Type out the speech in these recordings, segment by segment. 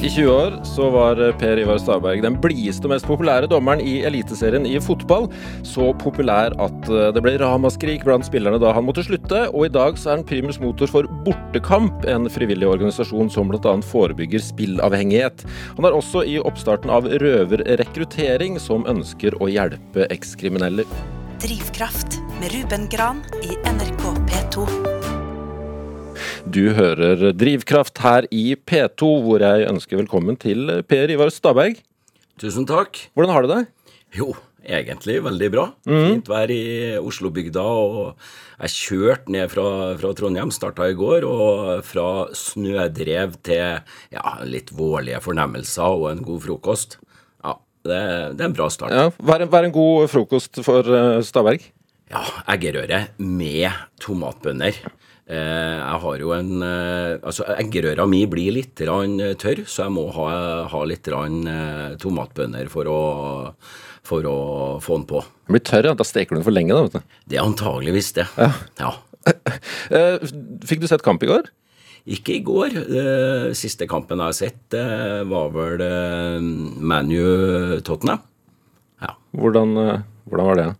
I 20 år så var Per Ivar Staberg den blideste og mest populære dommeren i Eliteserien i fotball. Så populær at eh, det ble ramaskrik blant spillerne da han måtte slutte. Og i dag så er han primus motor for Bortekamp, en frivillig organisasjon som bl.a. forebygger spillavhengighet. Han er også i oppstarten av Røverrekruttering, som ønsker å hjelpe ekskriminelle. Drivkraft med Ruben Gran i NRK P2. Du hører Drivkraft her i P2, hvor jeg ønsker velkommen til Per Ivar Staberg. Tusen takk. Hvordan har du det? Jo, egentlig veldig bra. Fint vær i Oslobygda. Og jeg kjørte ned fra, fra Trondheim, starta i går, og fra snødrev til ja, litt vårlige fornemmelser og en god frokost. Ja, det, det er en bra start. Ja, hva er, er en god frokost for eh, Staberg? Ja, eggerøre med tomatbønner. Eh, jeg har jo en eh, Altså, eggerøra mi blir litt tørr, så jeg må ha, ha litt rann eh, tomatbønner for å, for å få den på. Den blir tørr, ja. Da steker du den for lenge, da. vet du. Det er antageligvis det. Ja. ja. fikk du sett kamp i går? Ikke i går. Eh, siste kampen jeg har sett, eh, var vel eh, ManU-Tottenham. Ja. Hvordan, eh, hvordan var det?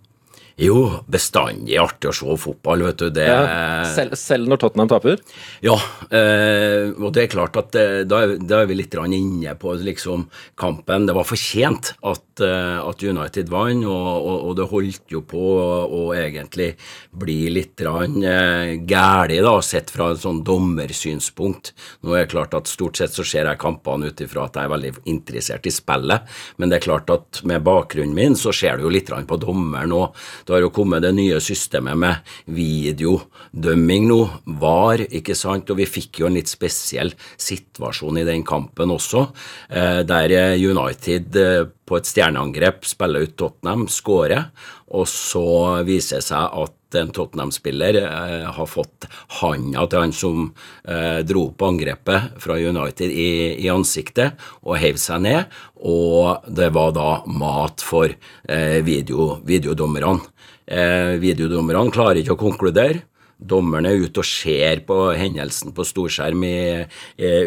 Jo, bestandig artig å se fotball, vet du. Det Ja, selv, selv når Tottenham taper? Ja, eh, og det er klart at eh, da, er, da er vi litt inne på liksom kampen. Det var fortjent at, eh, at United vant, og, og, og det holdt jo på å egentlig bli litt grann eh, gæli, da, sett fra et sånn dommersynspunkt. Nå er det klart at stort sett så ser jeg kampene ut ifra at jeg er veldig interessert i spillet, men det er klart at med bakgrunnen min så ser du jo litt på dommeren og det har jo kommet det nye systemet med videodømming nå, VAR, ikke sant, og vi fikk jo en litt spesiell situasjon i den kampen også, eh, der United eh, på et stjerneangrep spiller ut Tottenham, skårer, og så viser det seg at en Tottenham-spiller eh, har fått handa til han som eh, dro på angrepet fra United i, i ansiktet og heiv seg ned, og det var da mat for eh, video, videodommerne. Eh, videodommerne klarer ikke å konkludere. Dommeren er ute og ser på hendelsen på storskjerm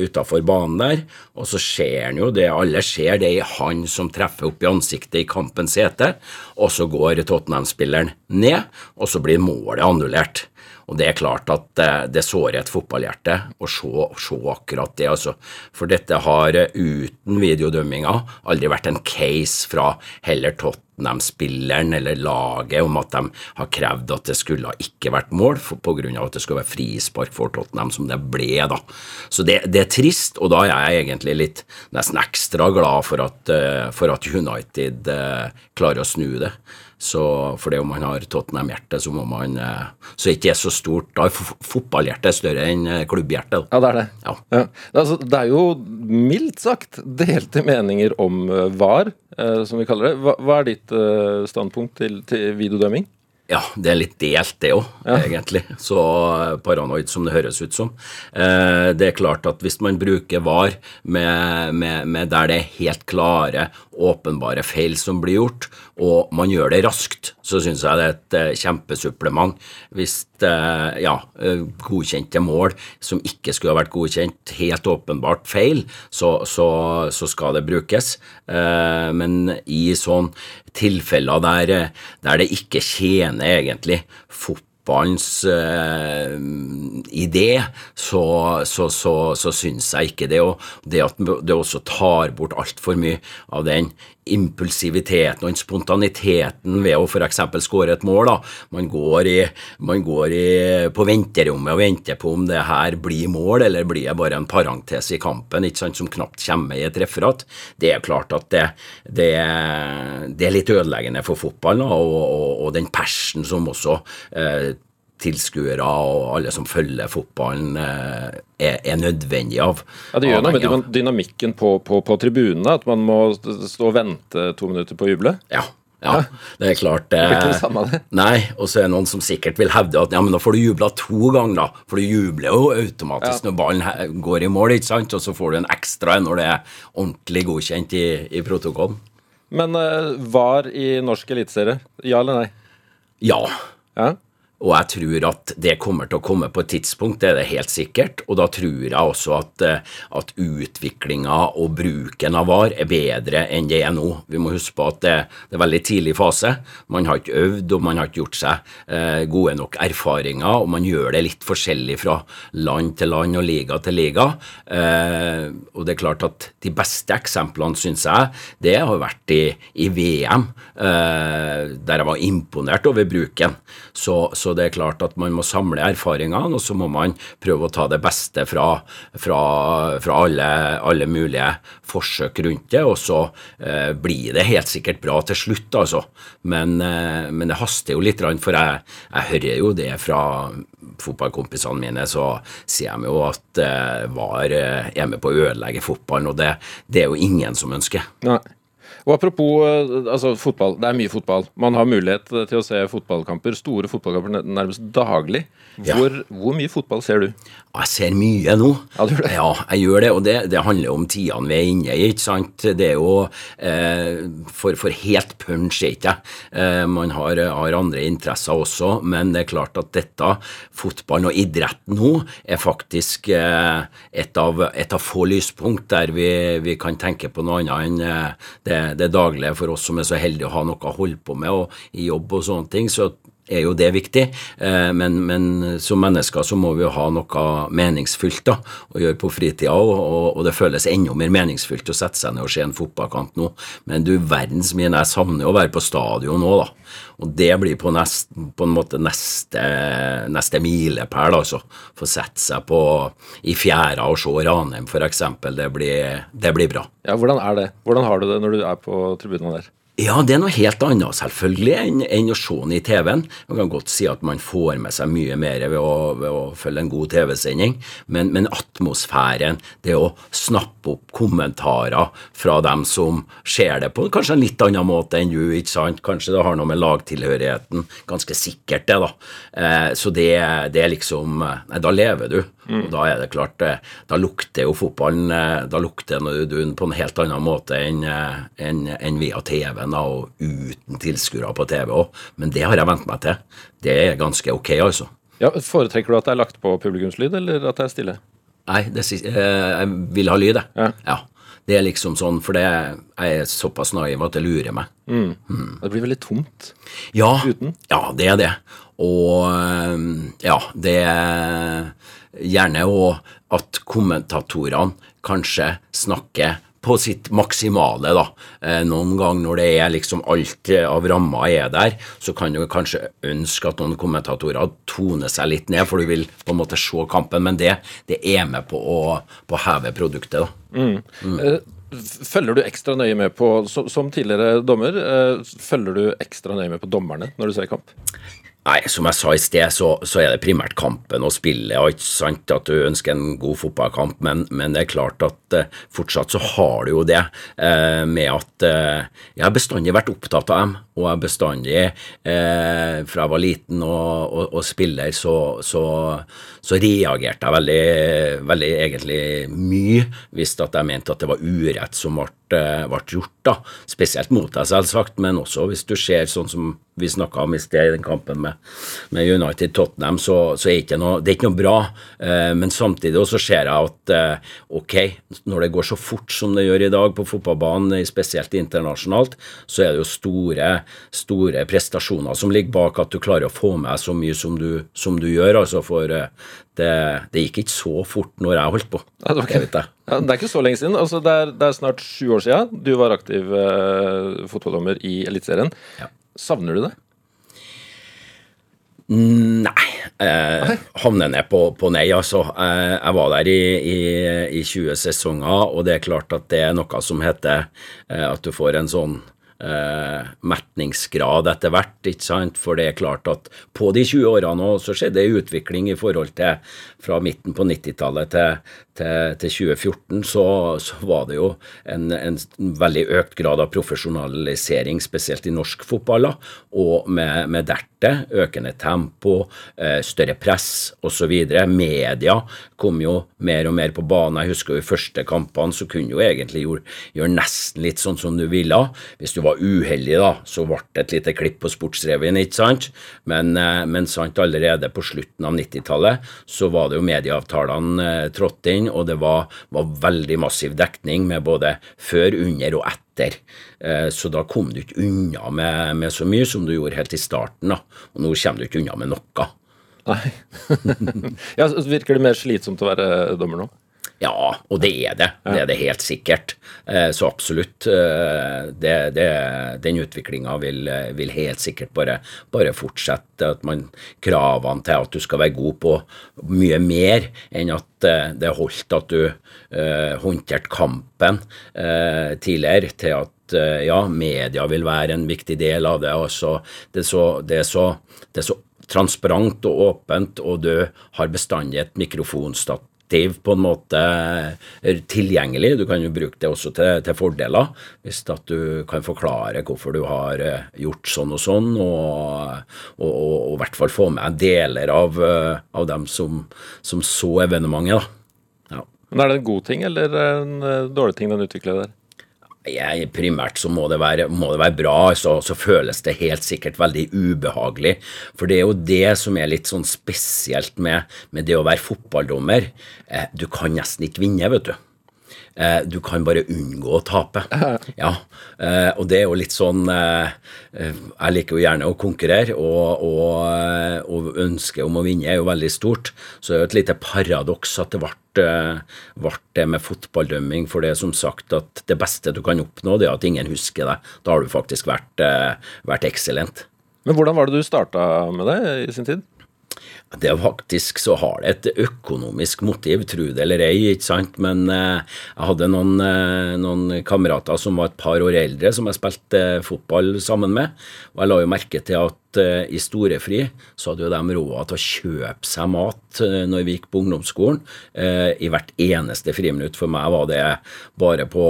utafor banen der, og så ser han jo det alle ser, det er han som treffer opp i ansiktet i kampens hete, og så går Tottenham-spilleren ned, og så blir målet annullert. Og det er klart at det, det sårer et fotballhjerte å se, se akkurat det, altså. For dette har eh, uten videodømminga aldri vært en case fra heller Tottenham-spilleren eller laget om at de har krevd at det skulle ikke vært mål på grunn av at det skulle være frispark for Tottenham, som det ble, da. Så det, det er trist, og da er jeg egentlig litt nesten ekstra glad for at, eh, for at United eh, klarer å snu det. Så fordi om man har Tottenham-hjerte, så må man eh, Så ikke det er så stort. Da er fo- fotballhjertet større enn eh, klubbhjertet. Ja, det er det. Ja. Ja. Altså, det er jo mildt sagt delte meninger om eh, VAR, som vi kaller det. Hva, hva er ditt standpunkt til, til videodømming? Ja, det er litt delt, det òg, egentlig. Så paranoid som det høres ut som. Eh, det er klart at hvis man bruker VAR med, med, med der det er helt klare, åpenbare feil som blir gjort, og man gjør det raskt, så syns jeg det er et eh, kjempesupplement. Hvis eh, ja, eh, godkjente mål som ikke skulle ha vært godkjent, helt åpenbart feil, så, så, så skal det brukes. Men i sånn tilfeller der, der det ikke tjener egentlig fotballens eh, idé, så, så, så, så syns jeg ikke det. Og det at det også tar bort altfor mye av den impulsiviteten og spontaniteten ved å f.eks. skåre et mål. Da. Man går, i, man går i, på venterommet og venter på om det her blir mål, eller blir det bare en parentes i kampen ikke sant, som knapt kommer i et referat. Det er klart at det, det, det er litt ødeleggende for fotballen, og, og, og den persen som også eh, tilskuere og alle som følger fotballen, eh, er, er nødvendig av. Ja, Det gjør noe med dynamikken på, på, på tribunene, at man må stå og vente to minutter på å juble. Ja, ja, det er klart det. blir ikke det samme, det. Nei, og så er det noen som sikkert vil hevde at ja, men da får du jubla to ganger, da. For du jubler jo automatisk Ja. når ballen går i mål, ikke sant? Og så får du en ekstra når det er ordentlig godkjent i, i protokollen. Men uh, VAR i norsk eliteserie, ja eller nei? Ja. Ja. Og jeg tror at det kommer til å komme på et tidspunkt, det er det helt sikkert. Og da tror jeg også at, eh, at utviklinga og bruken av VAR er bedre enn det er nå. Vi må huske på at det, det er veldig tidlig fase. Man har ikke øvd, og man har ikke gjort seg eh, gode nok erfaringer, og man gjør det litt forskjellig fra land til land og liga til liga. Eh, og det er klart at de beste eksemplene, syns jeg, det har vært i, i VM, eh, der jeg var imponert over bruken. Så, så, det er klart at man må samle erfaringene, og så må man prøve å ta det beste fra, fra, fra alle, alle, mulige forsøk rundt det, og så eh, blir det helt sikkert bra til slutt, altså. Men, eh, men det haster jo litt, for jeg, jeg hører jo det fra fotballkompisene mine, så sier de jo at eh, VAR eh, er med på å ødelegge fotballen, og det, det er jo ingen som ønsker. Nei. Og Apropos eh, altså, fotball, det er mye fotball. Man har mulighet til å se fotballkamper, store fotballkamper nærmest daglig. Hvor, ja. hvor mye fotball ser du? Jeg ser mye nå. Ja, du gjør det? Ja, jeg gjør det, og det, det handler om tidene vi er inne i. ikke sant? Det er jo eh, for, for, helt punch er ikke eh, Man har, har, andre interesser også, men det er klart at dette, fotballen og idretten nå, er faktisk eh, et, av, et, av, få lyspunkt der vi, vi, kan tenke på noe annet enn eh, det, det daglige for oss som er så heldige å ha noe å holde på med og, i jobb og sånne ting. så er jo det viktig, eh, men, men, som mennesker så må vi jo ha noe meningsfylt da, å gjøre på fritida, og, og, og, det føles enda mer meningsfylt å sette seg ned og se en fotballkamp nå. Men du verdens min, jeg savner å være på stadion nå, da. Og det blir på, nest, på en måte neste, neste milepæl, altså. Få sette seg på i fjæra og se Ranheim, f.eks. Det, det blir bra. Ja, Hvordan er det? Hvordan har du det når du er på tribunene der? Ja, det er noe helt annet selvfølgelig enn, enn å se den i TV-en. Man kan godt si at man får med seg mye mer ved å, ved å følge en god TV-sending, men, men, atmosfæren, det å snappe opp kommentarer fra dem som ser det på kanskje en litt annen måte enn du, ikke sant, kanskje det har noe med lagtilhørigheten, ganske sikkert det, da. Eh, så det, det, er liksom Nei, da lever du. Mm. Og da er det klart, eh, da lukter jo fotballen eh, Da lukter den på en helt annen måte enn en, eh, en via TV-en og uten tilskuere på TV òg. Men det har jeg vent meg til. Det er ganske ok, altså. Ja, Foretrekker du at det er lagt på publikumslyd, eller at det er stille? Nei, det, jeg vil ha lyd, jeg. Ja. ja. Det er liksom sånn, for det, jeg er såpass naiv at det lurer meg. Mm. Mm. Det blir veldig tomt ja, uten? Ja, det er det. Og ja, det er gjerne òg at kommentatorene kanskje snakker på sitt maksimale, da. Eh, noen ganger når det er liksom alt av ramma er der, så kan du kanskje ønske at noen kommentatorer toner seg litt ned, for du vil på en måte se kampen, men det, det er med på å, på heve produktet, da. Mm. Mm. Eh, følger du ekstra nøye med på, som tidligere dommer, eh, følger du ekstra nøye med på dommerne når du ser kamp? Nei, som jeg sa i sted, så, så, er det primært kampen og spillet. og ikke sant at du ønsker en god fotballkamp, men, men det er klart at uh, fortsatt så har du jo det uh, med at uh, jeg har bestandig vært opptatt av dem. Og jeg bestandig, fra jeg var liten og, og, og spiller, så, så, så, reagerte jeg veldig, veldig egentlig mye hvis jeg mente at det var urett som ble ble gjort. da, Spesielt mot deg, selvsagt, men også hvis du ser sånn som vi snakka om i sted i den kampen med, med United-Tottenham, så, så, er ikke noe, det er ikke noe bra. Eh, men samtidig også ser jeg at eh, ok, når det går så fort som det gjør i dag på fotballbanen, spesielt internasjonalt, så er det jo store, store prestasjoner som ligger bak at du klarer å få med så mye som du, som du gjør. altså for eh, det, det, gikk ikke så fort når jeg holdt på. Ja, det, okay. ja, det, er ikke så lenge siden. Altså, det, er, det, er, snart sju år siden du var aktiv eh, fotballdommer i Eliteserien. Ja. Savner du det? Nei. Eh, havner ned på, på, nei, altså. Eh, jeg var der i, i, i, 20 sesonger, og det er klart at det er noe som heter eh, at du får en sånn eh, metningsgrad etter hvert. ikke sant? For det er klart at på de 20 årene så skjedde det utvikling i forhold til fra midten på 90-tallet til, til, til 2014 så, så, var det jo en, en, veldig økt grad av profesjonalisering, spesielt i norsk fotball, og med, med dertil økende tempo, eh, større press osv. Media kom jo mer og mer på banen. Jeg husker jo i første kampene så kunne du egentlig gjøre, gjøre, nesten litt sånn som du ville. Hvis du var uheldig, da, så ble det et lite klipp på Sportsrevyen, ikke sant? Men, eh, men sant, allerede på slutten av 90-tallet så var det jo medieavtalene eh, trådt inn inn, og det var, var veldig massiv dekning med både før, under og etter. Eh, så da kom du ikke unna med, med, så mye som du gjorde helt i starten. Da. Og nå kommer du ikke unna med noe. Nei. ja, Virker det mer slitsomt å være dommer nå? Ja, og det er det. Det er det helt sikkert. Eh, så absolutt. Eh, det, det, den utviklinga vil, vil, helt sikkert bare, bare, fortsette. At man, Kravene til at du skal være god på mye mer enn at eh, det holdt at du håndterte kampen tidligere, til at ja, media vil være en viktig del av det. Også. Det, er så, det, er så, det er så transparent og åpent, og du har bestandig et mikrofonstatt aktiv på en måte tilgjengelig. Du kan jo bruke det også til, til fordeler, hvis at du kan forklare hvorfor du har eh, gjort sånn og sånn, og, og, og, og i hvert fall få med deler av, eh, av dem som, som så evenementet. da. Ja. Men Er det en god ting eller en eh, dårlig ting den utvikler der? Jeg, primært så må det være, må det være bra, så, så, føles det helt sikkert veldig ubehagelig. For det er jo det som er litt sånn spesielt med, med det å være fotballdommer. Eh, du kan nesten ikke vinne, vet du. Eh, du kan bare unngå å tape. Ja, eh, og det er jo litt sånn eh, Jeg liker jo gjerne å konkurrere, og, og, og ønsket om å vinne er jo veldig stort. Så det er jo et lite paradoks at det ble ble det med fotballdømming. For det er som sagt at det beste du kan oppnå, det er at ingen husker deg. Da har du faktisk vært, vært eksellent. Men hvordan var det du starta med det i sin tid? Det er faktisk så har det et økonomisk motiv, tro det eller ei, ikke sant. Men eh, jeg hadde noen, eh, noen, kamerater som var et par år eldre, som jeg spilte eh, fotball sammen med. Og jeg la jo merke til at uh, i storefri så hadde jo de råd til å kjøpe seg mat uh, når vi gikk på ungdomsskolen, uh, i hvert eneste friminutt. For meg var det bare på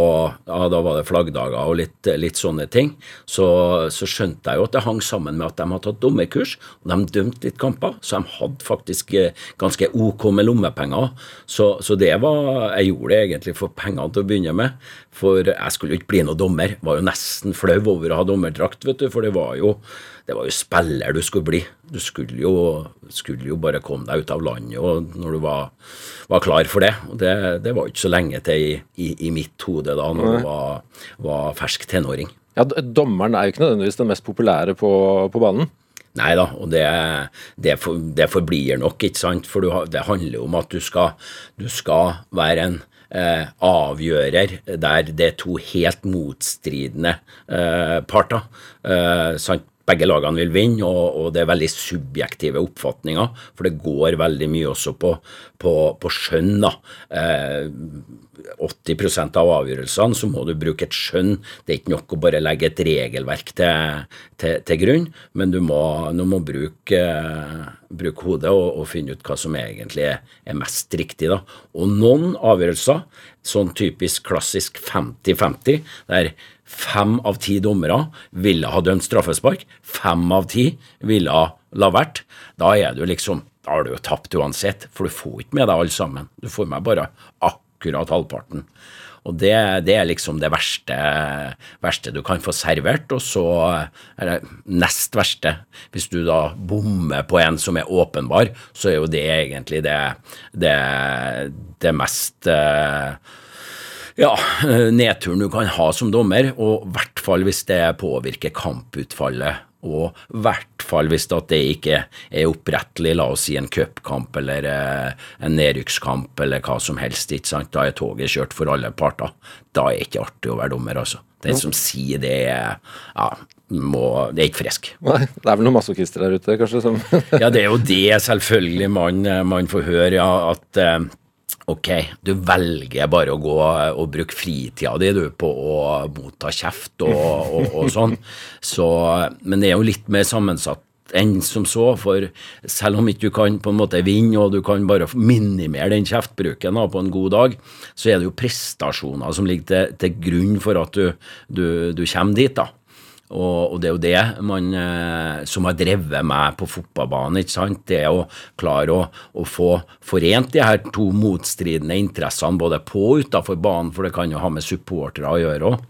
ja, da var det flaggdager og litt, litt sånne ting. Så, så, skjønte jeg jo at det hang sammen med at de hadde tatt dommerkurs, og de dømte litt kamper. Så de hadde faktisk ganske ok med lommepenger. Så, så det var Jeg gjorde det egentlig for pengene til å begynne med. For jeg skulle jo ikke bli noen dommer. Var jo nesten flau over å ha dommerdrakt, vet du. For det var jo det var jo spiller du skulle bli. Du skulle jo, skulle jo bare komme deg ut av landet og når du var, var klar for det. Og det, det var ikke så lenge til i, i, i mitt hode da når du var, var, fersk tenåring. Ja, Dommeren er jo ikke nødvendigvis den mest populære på, på banen. Nei da, og det, det, for, det, forblir nok, ikke sant. For du, det handler jo om at du skal, du skal være en eh, avgjører der det er to helt motstridende eh, parter. Eh, sant? Begge lagene vil vinne, og, og, det er veldig subjektive oppfatninger. For det går veldig mye også på, på, på skjønn. da. Eh, 80% av avgjørelsene så må du bruke et skjønn. Det er ikke nok å bare legge et regelverk til, til, til grunn, men du må, du må bruke, bruke, hodet og, og, finne ut hva som egentlig er mest riktig. da. Og noen avgjørelser, sånn typisk klassisk 50-50, der Fem av ti dommere ville ha dømt straffespark. Fem av ti ville ha la vært. Da er du liksom Da har du jo tapt uansett, for du får ikke med deg alle sammen. Du får med bare akkurat halvparten. Og det, det, er liksom det verste, verste, du kan få servert. Og så er det nest verste. Hvis du da bommer på en som er åpenbar, så er jo det egentlig det, det, det mest uh, ja, eh, nedturen du kan ha som dommer, og i hvert fall hvis det påvirker kamputfallet. Og i hvert fall hvis det ikke er opprettelig, la oss si en cupkamp eller eh, en nedrykkskamp eller hva som helst. ikke sant? Da er toget kjørt for alle parter. Da er det ikke artig å være dommer, altså. Den som sier det, ja, må, det er ikke frisk. Nei, Det er vel noen masochister der ute, kanskje? Som ja, det er jo det selvfølgelig man, man får høre, ja, at eh, Ok, du velger bare å gå og bruke fritida di du, på å motta kjeft og, og, og sånn. Så, men det er jo litt mer sammensatt enn som så, for selv om ikke du kan på en måte vinne, og du kan bare minimere den kjeftbruken da, på en god dag, så er det jo prestasjoner som ligger til, til grunn for at du, du, du kommer dit. da. Og, og, det er jo det man, eh, som har drevet meg på fotballbanen. ikke sant? Det å klare å, å, få forent de her to motstridende interessene både på og utafor banen, for det kan jo ha med supportere å gjøre òg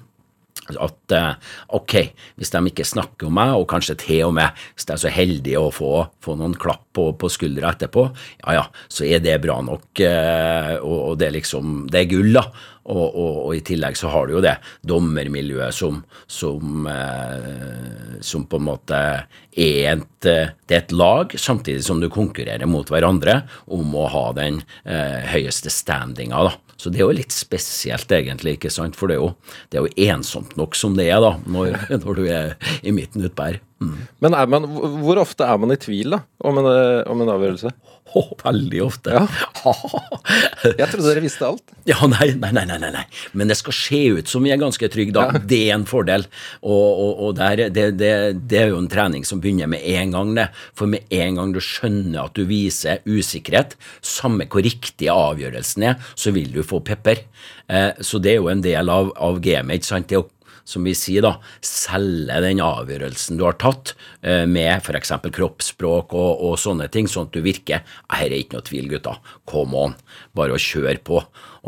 at eh, ok, hvis de ikke snakker om meg, og kanskje til og med hvis de er så heldige å få, få noen klapp på, på skuldra etterpå, ja ja, så er det bra nok, eh, og, og, det er liksom Det er gull, da. Og, og, og, i tillegg så har du jo det dommermiljøet som, som, eh, som på en måte er et, er et lag, samtidig som du konkurrerer mot hverandre om å ha den eh, høyeste standinga. da. Så det er jo litt spesielt, egentlig, ikke sant? for det er jo, det er jo ensomt nok som det er da, når, når du er i midten utpå her. Mm. Men man, hvor ofte er man i tvil da, om en, om en avgjørelse? Oh, veldig ofte. Ja. Jeg trodde dere visste alt. Ja, nei, nei, nei, nei, nei. Men det skal se ut som vi er ganske trygge, da. Ja. Det er en fordel. Og, og, og der, det, det, det, er jo en trening som begynner med en gang, det. For med en gang du skjønner at du viser usikkerhet, samme hvor riktig avgjørelsen er, så vil du få pepper. Eh, så det er jo en del av, av gamet. ikke sant? Det å som vi sier, da, selge den avgjørelsen du har tatt, eh, med f.eks. kroppsspråk og, og, sånne ting, sånn at du virker Her er ikke noe tvil, gutta. Come on. Bare å kjøre på.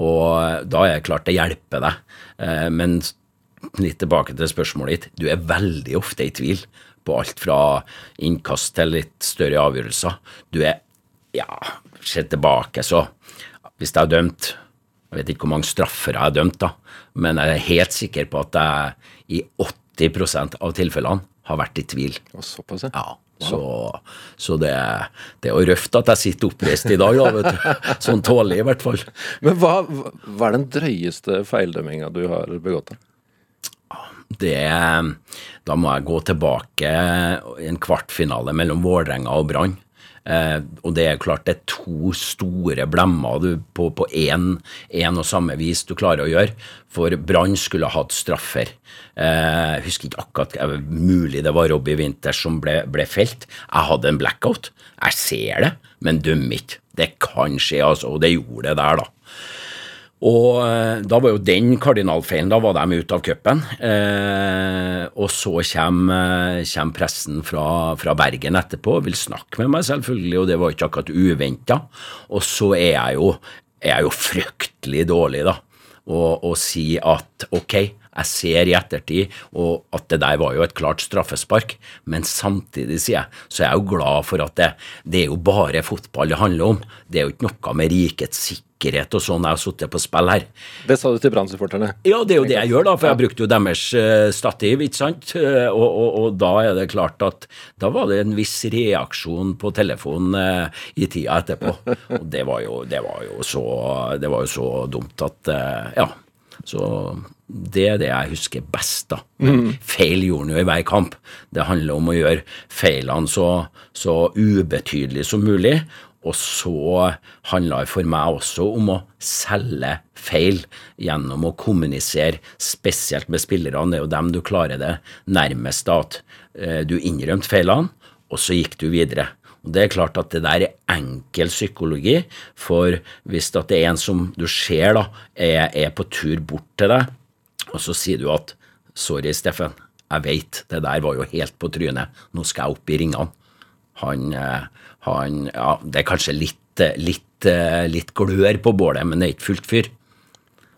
Og eh, da er det klart det hjelper deg. Eh, men litt tilbake til spørsmålet ditt. Du er veldig ofte i tvil på alt fra innkast til litt større avgjørelser. Du er Ja, se tilbake, så Hvis jeg har dømt Jeg vet ikke hvor mange straffer jeg har dømt, da men jeg er helt sikker på at jeg i 80% av tilfellene har vært i tvil. Såpass, ja. Så, så det, det, er jo røft at jeg sitter oppreist i dag, da, vet. Sånn tålig, i hvert fall. Men hva, hva er den drøyeste feildømminga du har begått? Det Da må jeg gå tilbake i en kvartfinale mellom Vålerenga og Brann. Eh, og det er klart det er to store blemmer du på, på én og samme vis du klarer å gjøre. For Brann skulle ha hatt straffer. Eh, jeg husker ikke akkurat eh, Mulig det var Robbie Winters som ble, ble, felt. Jeg hadde en blackout. Jeg ser det, men dømmer ikke. Det kan skje, altså. Og det gjorde det der, da. Og eh, da var jo den kardinalfeilen, da var de ute av cupen. Eh, og så kommer, kommer pressen fra, fra, Bergen etterpå, vil snakke med meg selvfølgelig, og det var ikke akkurat uventa. Og så er jeg jo, er jeg jo fryktelig dårlig, da, og, og si at ok, jeg ser i ettertid og at det der var jo et klart straffespark, men samtidig, sier jeg, så er jeg jo glad for at det, det er jo bare fotball det handler om. Det er jo ikke noe med rikets sikkerhet og sånn jeg har sittet på spill her. Det sa du til Brann-supporterne? Ja, det er jo det jeg gjør, da, for jeg brukte jo deres uh, stativ, ikke sant. Uh, og, og, og, da er det klart at da var det en viss reaksjon på telefonen uh, i tida etterpå. Og det var jo, det var jo, så, det var jo så dumt at Ja. Så det er det jeg husker best, da. Men mm. feil gjorde han jo i hver kamp. Det handler om å gjøre feilene så, så ubetydelige som mulig. Og så handla det for meg også om å selge feil gjennom å kommunisere, spesielt med spillerne. Det er jo dem du klarer det nærmest, at eh, du innrømte feilene, og så gikk du videre. Og Det er klart at det der er enkel psykologi, for hvis det er en som du ser da, er, er på tur bort til deg, og så sier du at 'sorry, Steffen, jeg veit, det der var jo helt på trynet, nå skal jeg opp i ringene'. Han, eh, han Ja, det er kanskje litt, litt, eh, litt glør på bålet, men det er ikke fullt fyr.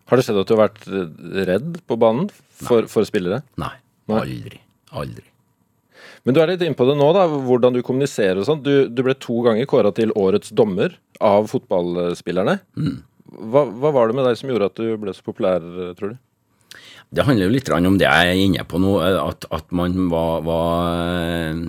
Har det skjedd at du har vært redd på banen for, for spillere? Nei. Aldri. Aldri. Men du er litt inne på det nå, da, hvordan du kommuniserer og sånn. Du, du, ble to ganger kåra til årets dommer av fotballspillerne. Mm. Hva, hva, var det med deg som gjorde at du ble så populær, tror du? Det handler jo litt om det jeg er inne på nå, at, at man var, var,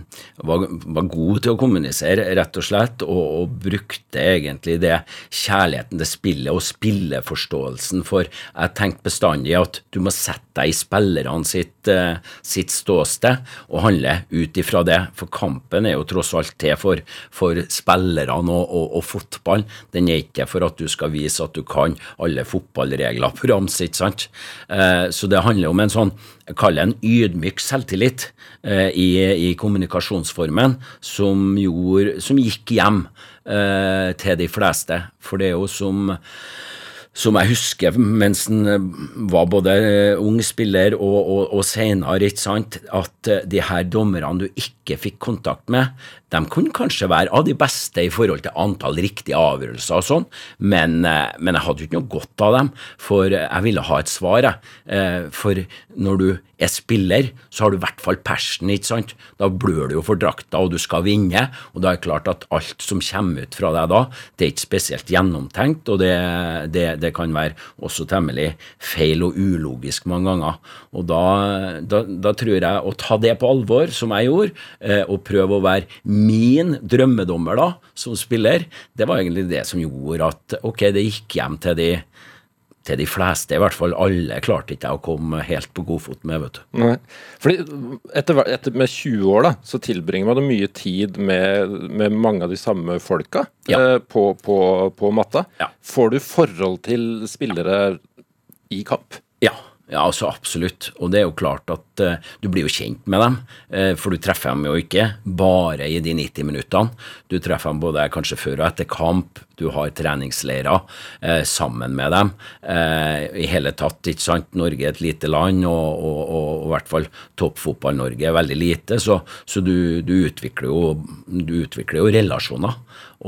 var, var, god til å kommunisere, rett og slett, og, og, brukte egentlig det kjærligheten til spillet og spilleforståelsen for Jeg tenkte bestandig at du må sette deg i spillerne sitt uh, sitt ståsted og handle ut ifra det. For kampen er jo tross alt til for, for spillerne og, og, og fotballen. Den er ikke for at du skal vise at du kan alle fotballregler på rams, ikke sant. Uh, det handler om en sånn, kall det en ydmyk selvtillit eh, i, i, kommunikasjonsformen som, gjorde, som gikk hjem til de fleste. For det er jo som som jeg husker mens han eh, var både eh, ung spiller og, og, og seinere, at eh, de her dommerne du ikke fikk kontakt med, de kunne kanskje være av de beste i forhold til antall riktige avgjørelser og sånn, men, men, jeg hadde jo ikke noe godt av dem, for jeg ville ha et svar, jeg. For når du er spiller, så har du i hvert fall passion, ikke sant. Da blør du jo for drakta, og du skal vinne, og da er det klart at alt som kommer ut fra deg da, det er ikke spesielt gjennomtenkt, og det, det, det kan være også temmelig feil og ulogisk mange ganger. Og da, da, da, tror jeg å ta det på alvor, som jeg gjorde, eh, og prøve å være min drømmedommer da, som spiller, det var egentlig det som gjorde at ok, det gikk hjem til de til de fleste, i hvert fall alle, klarte ikke å komme helt på godfot med. vet du. Nei. Fordi etter, etter, Med 20 år da, så tilbringer man mye tid med, med mange av de samme folka ja. eh, på, på, på, matta. Ja. Får du forhold til spillere i kamp? Ja. Ja, altså absolutt. Og det er jo klart at uh, du blir jo kjent med dem. Uh, for du treffer dem jo ikke bare i de 90 minuttene. Du treffer dem både kanskje før og etter kamp. Du har treningsleirer uh, sammen med dem. I hele tatt, ikke sant. Norge er et lite land, og, og, og, og i hvert fall toppfotball-Norge er veldig lite. Så, så du, du, utvikler jo, du, utvikler jo, relasjoner.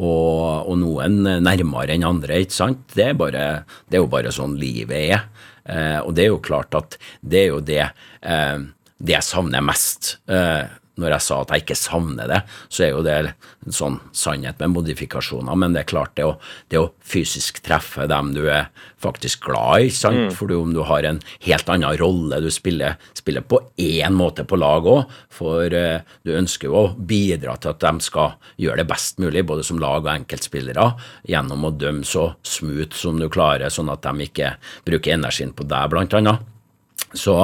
Og, noen nærmere enn andre, ikke sant. Det er, bare, det er jo bare sånn livet er. Eh, og det er jo klart at det er jo det, eh, det jeg savner mest. Eh, når jeg sa at jeg ikke savner det, så er jo det en sånn sannhet med modifikasjoner. Men det er klart, det å, det å fysisk treffe dem du er faktisk glad i, sant? Mm. for om du har en helt annen rolle, du spiller, spiller på én måte på lag òg, for eh, du ønsker jo å bidra til at de skal gjøre det best mulig, både som lag og enkeltspillere, gjennom å dømme så smooth som du klarer, sånn at de ikke bruker energien på deg, blant annet. Så,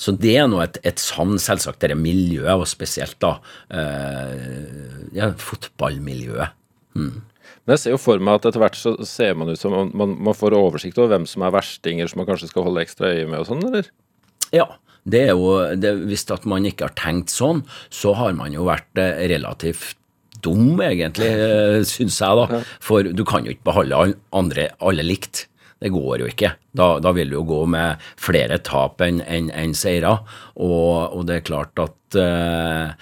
så, det er nå et, et savn, selvsagt, dette miljøet, og spesielt da eh, ja, fotballmiljøet. Mm. Men jeg ser jo for meg at etter hvert så ser man ut som man, man får oversikt over hvem som er verstinger som man kanskje skal holde ekstra øye med og sånn, eller? Ja, det er jo det, Hvis at man ikke har tenkt sånn, så har man jo vært eh, relativt dum, egentlig, eh, syns jeg, da. For du kan jo ikke beholde andre alle likt. Det går jo ikke. Da, da vil du jo gå med flere tap enn en, en seire. Og, og, det er klart at uh,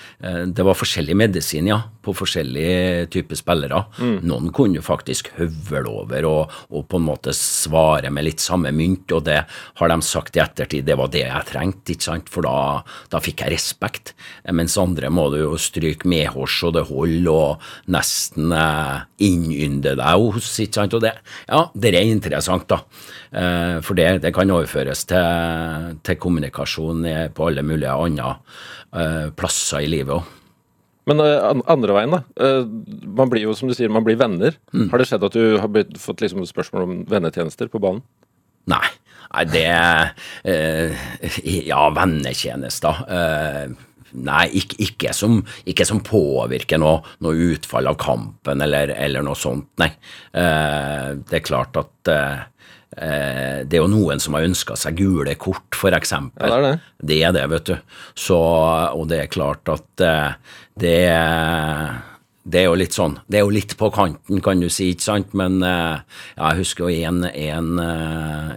det var forskjellig medisin, ja, på forskjellige typer spillere. Mm. Noen kunne jo faktisk høvle over og, og, på en måte svare med litt samme mynt, og det har de sagt i ettertid, det var det jeg trengte, ikke sant, for da, da fikk jeg respekt. Mens andre må du jo stryke medhårs og det holder, og nesten uh, innynde deg hos, ikke sant, og det, ja, det er interessant, da. Uh, for det, det, kan overføres til, til kommunikasjon på alle mulige andre uh, plasser i livet òg. Men uh, andre veien, da. Man blir jo, som du sier, man blir venner. Mm. Har det skjedd at du har blitt, fått liksom spørsmål om vennetjenester på banen? Nei. Nei, det Ja, vennetjenester. Nei, ikke, ikke, som, ikke, som, påvirker noe, noe, utfall av kampen eller, eller noe sånt, nei. det er klart at Eh, det er jo noen som har ønska seg gule kort, f.eks. Ja, det er det. Det er det, vet du. Så, og det er klart at eh, det det er jo litt sånn, det er jo litt på kanten, kan du si, ikke sant, men ja, jeg husker jo en, en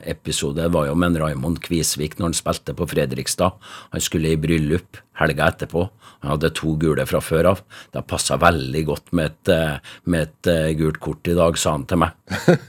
episode, det var jo med Raymond Kvisvik når han spilte på Fredrikstad. Han skulle i bryllup helga etterpå. Han hadde to gule fra før av. Det passa veldig godt med et, eh, med et, eh, gult kort i dag, sa han til meg.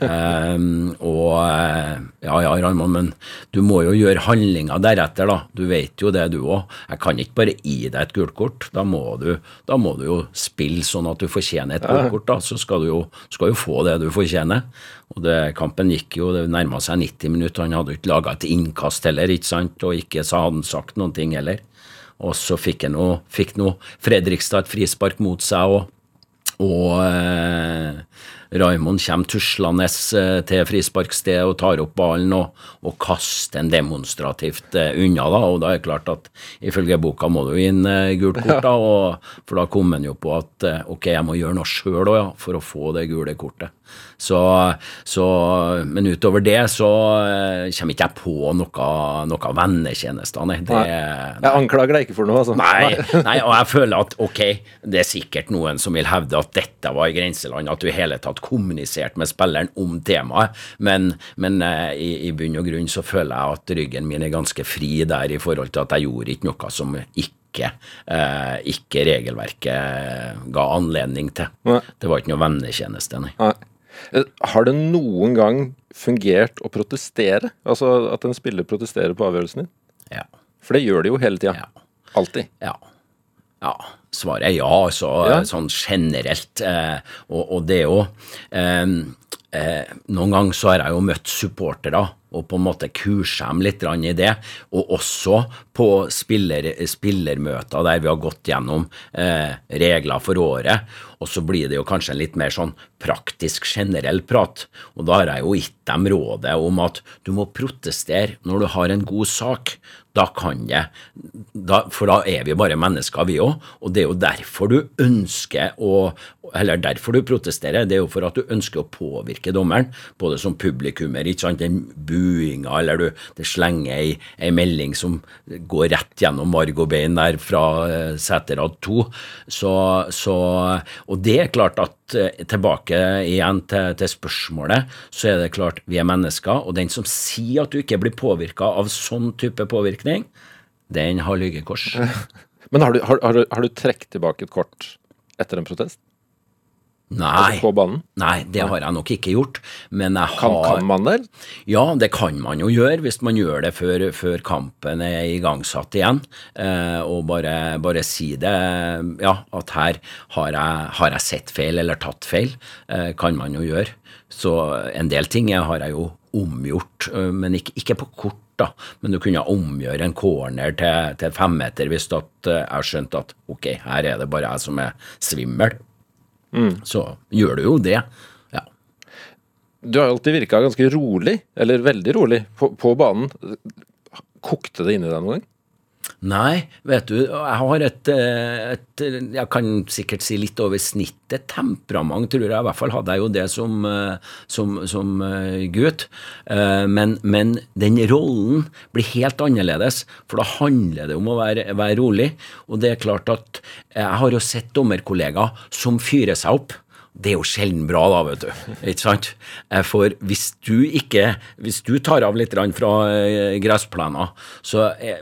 um, og eh, ja ja, Raymond, men du må jo gjøre handlinga deretter, da. Du vet jo det, du òg. Jeg kan ikke bare gi deg et gult kort. Da må, du, da må du jo spille sånn at du fortjener et gult kort, da. Så skal du jo, skal jo få det du fortjener. Og det, kampen gikk jo, det nærma seg 90 minutter. Han hadde ikke laga et innkast heller, ikke sant, og ikke så hadde han sagt noen ting heller. Og så fikk han noe, fikk noe Fredrikstad et frispark mot seg, og, og, eh, Raymond kommer tuslende eh, til frisparkstedet og tar opp ballen og, og kaster den demonstrativt eh, unna. da, og da er det klart at Ifølge boka må du inn eh, gult kort, da, og, for da kom han jo på at eh, ok, jeg må gjøre noe sjøl òg, ja, for å få det gule kortet. Så, så, Men utover det så eh, kommer ikke jeg på noe, noe vennetjenester, nei. Det, Jeg anklager deg ikke for noe, altså. Nei, nei, og jeg føler at ok, det er sikkert noen som vil hevde at dette var i grenseland, at du i hele tatt kommuniserte med spilleren om temaet, men, men eh, i, i bunn og grunn så føler jeg at ryggen min er ganske fri der i forhold til at jeg gjorde ikke noe som ikke, eh, ikke regelverket ga anledning til. Nei. Det var ikke noe vennetjeneste, nei. Nei. Eh, Har det noen gang fungert å protestere? Altså at en spiller protesterer på avgjørelsen din? Ja. For det gjør de jo hele tida. Ja. Alltid. Ja. ja. Svaret er ja, altså Ja. sånn generelt. Eh, og, og det òg. eh, eh, Noen ganger så har jeg jo møtt supportere og på en måte kurse dem litt i det, og også på spiller, spillermøter der vi har gått gjennom eh, regler for året, og så blir det jo kanskje en litt mer sånn praktisk, generell prat. Og da har jeg jo gitt dem rådet om at du må protestere når du har en god sak. Da kan det For da er vi bare mennesker, vi òg. Og det er jo derfor du ønsker å Eller derfor du protesterer. Det er jo for at du ønsker å påvirke dommeren, både som publikummer. ikke sant, Den buinga, eller du det slenger ei, ei melding som går rett gjennom marg og bein der fra eh, seterad to. Så, så Og det er klart at eh, tilbake igjen til, til spørsmålet, så er det klart vi er mennesker, og den som sier at du ikke blir påvirka av sånn type påvirkning, den har lyggekors. Men har du, har, har, har du trukket tilbake et kort etter en protest? Nei, Altså nei, det har jeg nok ikke gjort. Men jeg Kan, har kan man det? Ja, det kan man jo gjøre hvis man gjør det før, før kampen er igangsatt igjen. Eh, og bare, bare si det, ja, at her har jeg, har jeg sett feil eller tatt feil. Eh, kan man jo gjøre. Så en del ting har jeg jo omgjort, eh, men ikke, ikke på kort. da, Men du kunne omgjøre en corner til, til femmeter hvis at eh, jeg skjønte at ok, her er det bare jeg som er svimmel. Så gjør du jo det. Ja. Du har alltid virka ganske rolig, eller veldig rolig, på, på banen. Kokte det inni deg noen gang? Nei, vet du, jeg har et, eh, et Jeg kan sikkert si litt over snittet temperament, tror jeg. I hvert fall hadde jeg jo det som, eh, som, som eh, gutt. Men, men den rollen blir helt annerledes, for da handler det om å være, være rolig. Og det er klart at jeg har jo sett dommerkollegaer som fyrer seg opp. Det er jo sjelden bra, da, vet du. Ikke sant? Eh, For hvis du ikke Hvis du tar av litt fra gressplenen, så eh,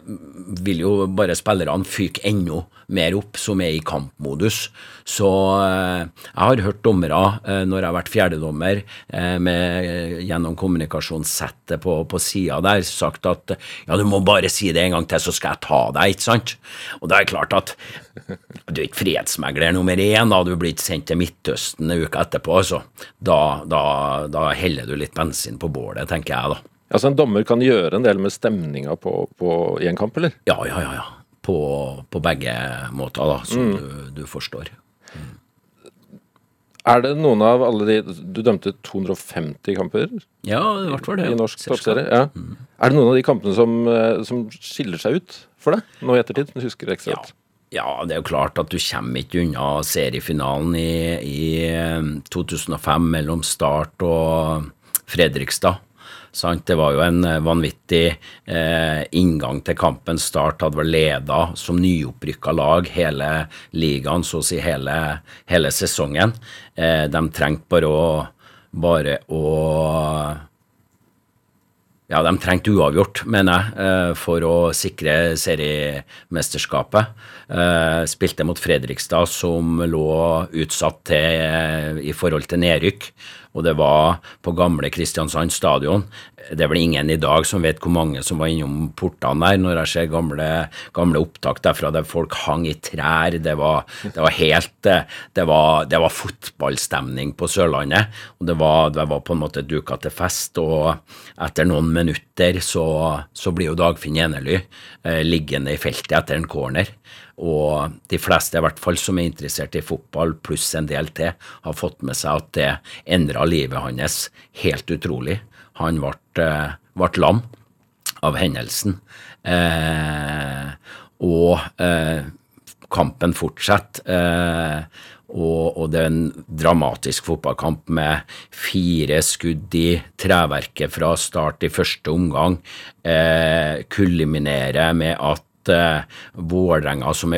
vil jo bare spillerne fyke enda mer opp, som er i kampmodus. Så eh, jeg har hørt dommere, eh, når jeg har vært fjerdedommer, eh, med, gjennom kommunikasjonssettet på, på sida der, sagt at ja, du må bare si det en gang til, så skal jeg ta deg, ikke sant? Og da er det klart at du er ikke fredsmegler nummer én, da. Du blir ikke sendt til Midtøsten en uke etterpå. Så da, da, da heller du litt bensin på bålet, tenker jeg, da. Altså En dommer kan gjøre en del med stemninga på, på, i en kamp, eller? Ja, ja, ja. ja. På, på begge måter, da, som du, du forstår. Er det noen av alle de Du dømte 250 kamper Ja, i hvert fall det. i norsk toppserie? Ja. Er det noen av de kampene som, eh, som skiller seg ut for deg nå i ettertid? Du husker ekstra Ja. godt? Ja, det er jo klart at du kommer ikke unna seriefinalen i, i eh, 2005 mellom Start og Fredrikstad. Sant? Det var jo en eh, vanvittig eh, inngang til kampen. Start hadde vært leda som nyopprykka lag hele ligaen, så å si hele, hele sesongen. Eh, de trengte bare å bare å ja, de trengte uavgjort, mener jeg, eh, for å sikre seriemesterskapet. Eh, Spilte mot Fredrikstad, som lå utsatt til, i forhold til nedrykk. Og det var på gamle Kristiansand stadion. det er vel ingen i dag som vet hvor mange som var innom portene der, når jeg ser gamle, gamle opptak derfra der folk hang i trær. Det var, det var helt eh, det var, det var, fotballstemning på Sørlandet. og Det var, det var på en måte duka til fest. og Etter noen minutter så, så blir jo Dagfinn Enely eh, liggende i feltet etter en corner. Og de fleste, i hvert fall som er interessert i fotball, pluss en del til, har fått med seg at det endra livet hans helt utrolig. Han ble, eh, ble lam av hendelsen. Eh, og eh, kampen fortsetter. Eh, og, og, det er en dramatisk fotballkamp med fire skudd i treverket fra start i første omgang. Eh, kulminerer med at uh, Vålerenga, som,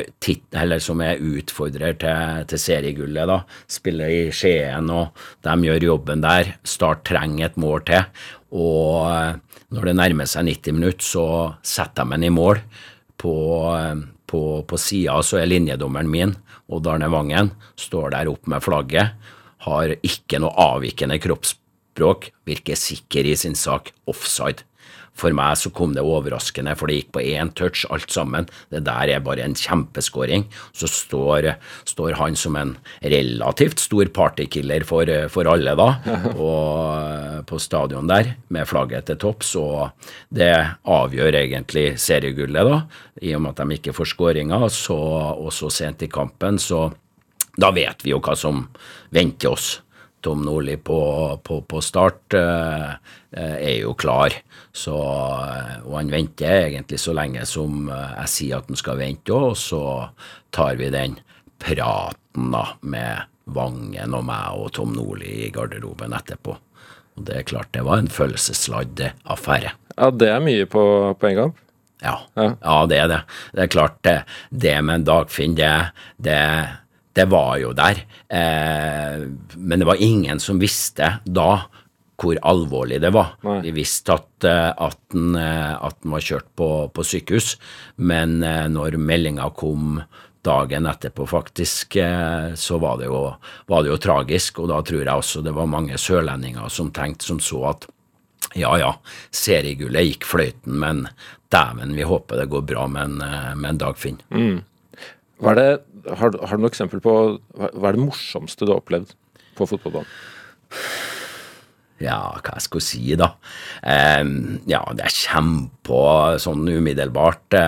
som, er utfordrer til, til seriegullet, da, spiller i Skien, og de gjør jobben der. Start trenger et mål til. Og uh, når det nærmer seg 90 minutter, så setter de en i mål. På, uh, på, på sida så er linjedommeren min, Odd Arne Vangen, står der opp med flagget. Har ikke noe avvikende kroppsspråk, virker sikker i sin sak. Offside. For meg så kom det overraskende, for det gikk på én touch, alt sammen. Det der er bare en kjempeskåring. Så står, står, han som en relativt stor partykiller for, for alle, da, og, på stadion der, med flagget til topps. Og det avgjør egentlig seriegullet, da, i og med at de ikke får skåringa, og så sent i kampen. så da vet vi jo hva som venter oss. Tom Nordli på, på, på start uh, er jo klar. Så, uh, og han venter egentlig så lenge som jeg sier at han skal vente og så tar vi den praten da med Vangen og meg og Tom Nordli i garderoben etterpå. Og det er klart, det var en følelsesladd affære. Ja, det er mye på, på en gang? Ja. ja. ja, det er det. Det er klart, det, det med Dagfinn, det, det det var jo der. Eh, men det var ingen som visste da hvor alvorlig det var. Nei. De visste at, eh, at, den, eh, at den var kjørt på, på sykehus, men eh, når meldinga kom dagen etterpå, faktisk, så var det, jo, var det jo tragisk. Og da tror jeg også det var mange sørlendinger som tenkte som så at ja ja, seriegullet gikk fløyten, men dæven, vi håper det går bra med en, med en Dagfinn. Mm. Hva er det har, har, du noe eksempel på hva er det morsomste du har opplevd på fotballbanen? Ja, hva jeg skal si, da. Eh, ja, det kommer på sånn umiddelbart.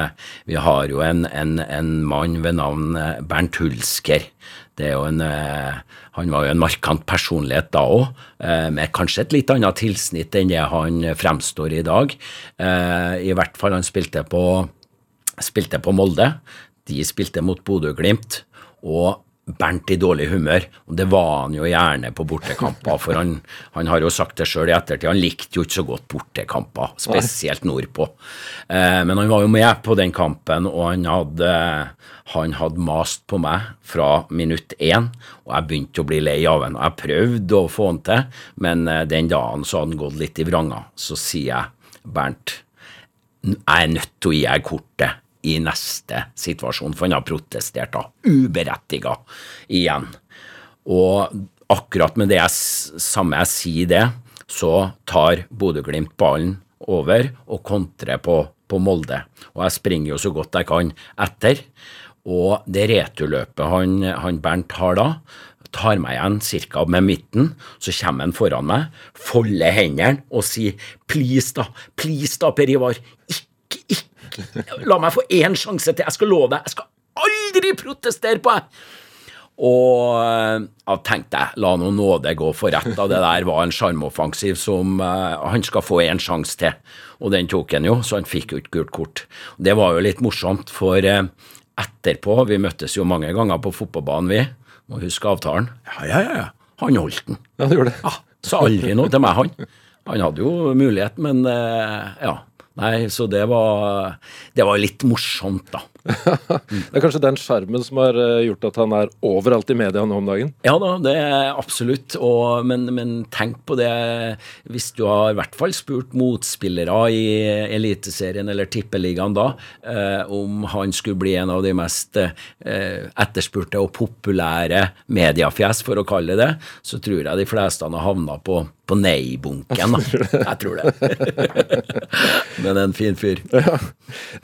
Vi har jo en, en, en mann ved navn eh, Bernt Hulsker. Det er jo en, eh, han var jo en markant personlighet da òg, eh, med kanskje et litt annet tilsnitt enn det han fremstår i dag. Eh, I hvert fall han spilte på, spilte på Molde. De spilte mot Bodø-Glimt, og Bernt i dårlig humør. Og det var han jo gjerne på bortekamper, for han, han har jo sagt det sjøl i ettertid, han likte jo ikke så godt bortekamper, spesielt nordpå. Eh, men han var jo med på den kampen, og han hadde, han hadde mast på meg fra minutt én, og jeg begynte å bli lei av han. Jeg prøvde å få han til, men eh, den dagen så hadde han gått litt i vranga. Så sier jeg, Bernt, jeg er nødt til å gi deg kortet i neste situasjon, for han har protestert da, uberettiga igjen. Og akkurat med det jeg, samme jeg sier det, så tar Bodø-Glimt ballen over og kontrer på, på, Molde. Og jeg springer jo så godt jeg kan etter. Og det returløpet han, han Bernt har da, tar meg igjen ca. med midten, så kommer han foran meg, folder hendene og sier please da, please da, Per Ivar, ikke, La meg få én sjanse til. Jeg skal love deg. Jeg skal aldri protestere på deg. Og jeg uh, tenkte jeg, la nå nåde gå for rett. Da. Det der var en sjarmoffensiv som uh, han skal få en sjanse til. Og den tok han jo, så han fikk jo ikke gult kort. Det var jo litt morsomt, for uh, etterpå Vi møttes jo mange ganger på fotballbanen, vi. Må huske avtalen. Ja, ja, ja. Han holdt den. Ja, det gjorde det. Ja, Sa aldri noe til meg, han. Han hadde jo mulighet, men uh, ja. Nei, så det var, det var litt morsomt, da. det er kanskje den sjarmen som har eh, gjort at han er overalt i media nå om dagen? Ja da, det er absolutt. Og, men, men, tenk på det hvis du har i hvert fall spurt motspillere i Eliteserien eller Tippeligaen da, eh, om han skulle bli en av de mest eh, etterspurte og populære mediafjes, for å kalle det det, så tror jeg de fleste har havna på på nei-bunken, da. Jeg tror det. Men en fin fyr. Ja.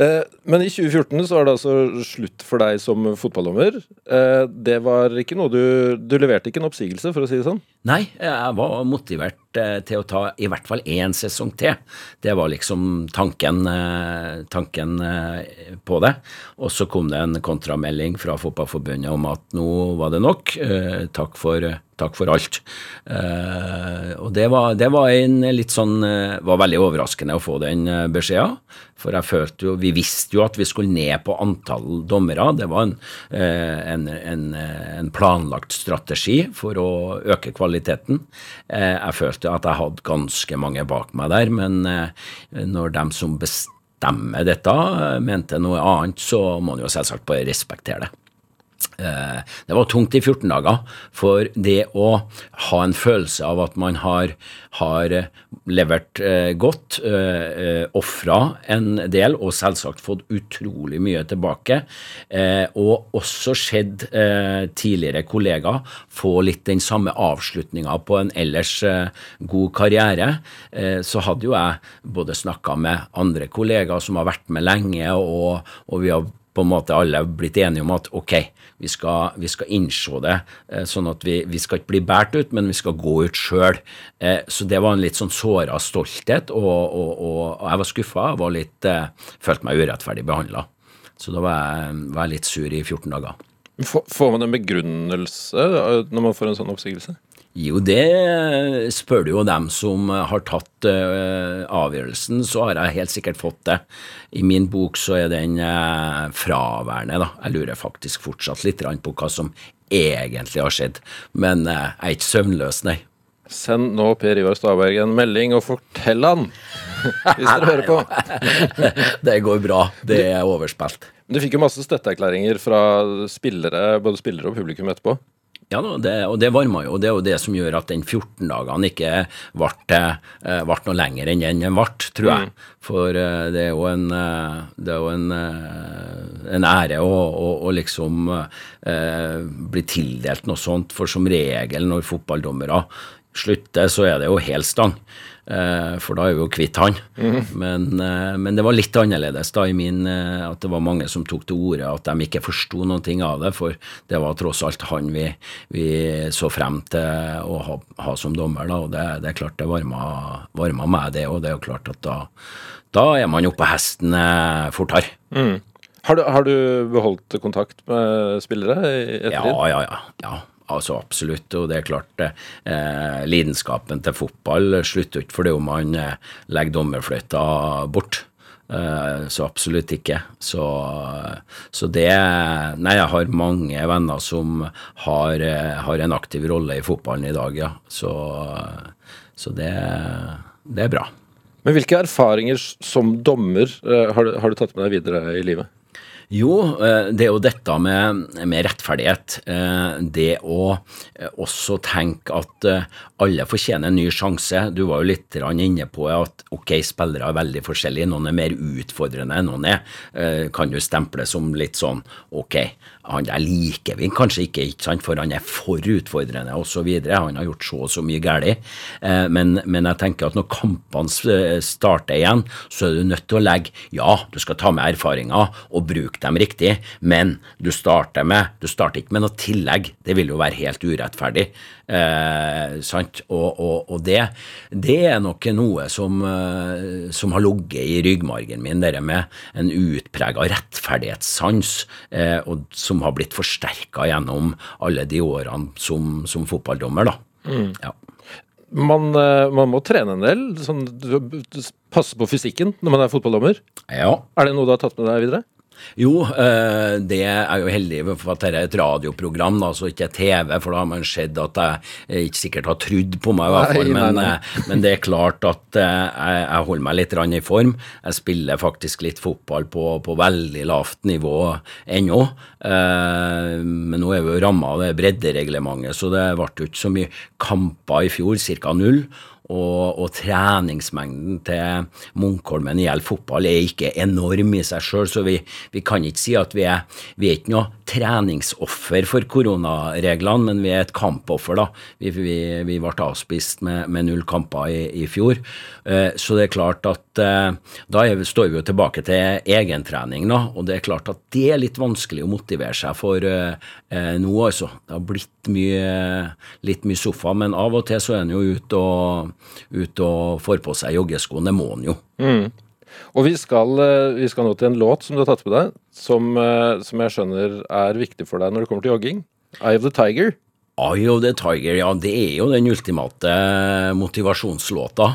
Eh, men i 2014 så var det altså slutt for deg som fotballdommer. Eh, det var ikke noe du Du leverte ikke en oppsigelse, for å si det sånn? Nei, jeg var motivert eh, til å ta i hvert fall én sesong til. Det var liksom tanken, tanken på det. Og så kom det en kontramelding fra Fotballforbundet om at nå var det nok. Takk for takk for alt. Og det var, det var, en litt sånn uh, var veldig overraskende å få den uh, beskjeden. For jeg følte jo Vi visste jo at vi skulle ned på antall dommere. Det var en, en, en, en planlagt strategi for å øke kvaliteten. jeg følte at jeg hadde ganske mange bak meg der, men når de som bestemmer dette, mente noe annet, så må en jo selvsagt bare respektere det. Eh, det var tungt i 14 dager, for det å ha en følelse av at man har, har levert eh, godt, eh, ofra en del og selvsagt fått utrolig mye tilbake, og også sett tidligere kollegaer få litt den samme avslutninga på en ellers god karriere, så hadde jo jeg både snakka med andre kollegaer som har vært med lenge, og, og vi har på en måte alle blitt enige om at ok, vi skal, vi skal innse det, eh, sånn at vi, vi, skal ikke bli båret ut, men vi skal gå ut sjøl. Eh, så det var en litt sånn såra stolthet, og, og, og, jeg var skuffa. Jeg litt, eh, følte meg urettferdig behandla. Så da var jeg, var jeg litt sur i 14 dager. Får man en begrunnelse når man får en sånn oppsigelse? Jo, det spør du jo dem som har tatt uh, avgjørelsen, så har jeg helt sikkert fått det. I min bok så er den uh, fraværende, da. Jeg lurer faktisk fortsatt litt på hva som egentlig har skjedd. Men uh, jeg er ikke søvnløs, nei. Send nå Per Ivar Staberg en melding og fortell han, hvis dere hører på. det går bra. Det er overspilt. Du fikk jo masse støtteerklæringer fra spillere, både spillere og publikum etterpå. Ja, det, og det varma jo. Det er jo det som gjør at den 14 dagene ikke ble, eh, ble noe lenger enn den ble, tror jeg. Mm. For eh, det er jo en, eh, det er jo en, en ære å, å, å liksom eh, bli tildelt noe sånt. For som regel når fotballdommere slutter, så er det jo hel stang. Eh, for da er vi jo kvitt han. Mm. Men, eh, men, det var litt annerledes da i min eh, at det var mange som tok til orde at de ikke forsto noen ting av det, for det var tross alt han vi, vi så frem til å ha, ha som dommer. da, og Det, det er klart det varma, varma meg, det. Og det er jo klart at da, da er man oppe på hesten fortere. Mm. Har du, har du, beholdt kontakt med spillere i ettertid? Ja, ja, ja. ja. Altså Absolutt. Og det er klart, eh, lidenskapen til fotball slutter ikke fordi om man eh, legger dommerfløyta bort. Eh, så absolutt ikke. Så, så, det Nei, jeg har mange venner som har, eh, har en aktiv rolle i fotballen i dag, ja. Så, så det, det, er bra. Men hvilke erfaringer som dommer eh, har du, har du tatt med deg videre i livet? Jo, eh, det er jo dette med, med rettferdighet. Eh, det å eh, også tenke at alle fortjener en ny sjanse. Du var jo litt inne på at ok, spillere er veldig forskjellige. Noen er mer utfordrende enn noen er. Kan du stemple som litt sånn ok, han der liker vi kanskje ikke, ikke sant, for han er for utfordrende osv. Han har gjort så og så mye galt. Men, men, jeg tenker at når kampene starter igjen, så er du nødt til å legge ja, du skal ta med erfaringer og bruke dem riktig, men du starter, med, du starter ikke med noe tillegg. Det vil jo være helt urettferdig. Eh, sant? Og, og, og det, det, er nok noe som, eh, som har ligget i ryggmargen min, det med en utprega rettferdighetssans, eh, og som har blitt forsterka gjennom alle de årene som, som fotballdommer. da. Mm. Ja. Man, eh, man, må trene en del. Sånn, passe på fysikken når man er fotballdommer. Ja. Er det noe du har tatt med deg videre? Jo, eh, det er jo heldig for at dette er et radioprogram, da, så ikke TV, for da har man sett at jeg ikke sikkert har trudd på meg, i hvert fall. Nei, Men, nei. eh, men det er klart at eh, jeg, jeg holder meg litt i form. Jeg spiller faktisk litt fotball på, på veldig lavt nivå ennå. Eh, Men nå er vi jo ramma av det breddereglementet, så det ble jo ikke så mye kamper i fjor, ca. null. Og, og treningsmengden til Munkholmen i gjelder fotball er ikke enorm i seg sjøl, så vi, vi kan ikke si at vi er, vi er ikke noe treningsoffer for koronareglene, men vi er et kampoffer. da. Vi, vi, vi ble avspist med, med null kamper i, i fjor. Eh, Så det er klart at eh, da er, står vi jo tilbake til egentrening, da, og det er klart at det er litt vanskelig å motivere seg for eh, eh, nå, altså. Det har blitt mye, litt mye sofa, men av og til så er en jo ute og, ut og får på seg joggesko. Det må han jo. Og vi skal, eh, vi skal nå til en låt som du har tatt med deg, som, eh, som jeg skjønner er viktig for deg når det kommer til jogging. Eye of the Tiger. Eye of the Tiger, ja, det er jo den ultimate motivasjonslåta.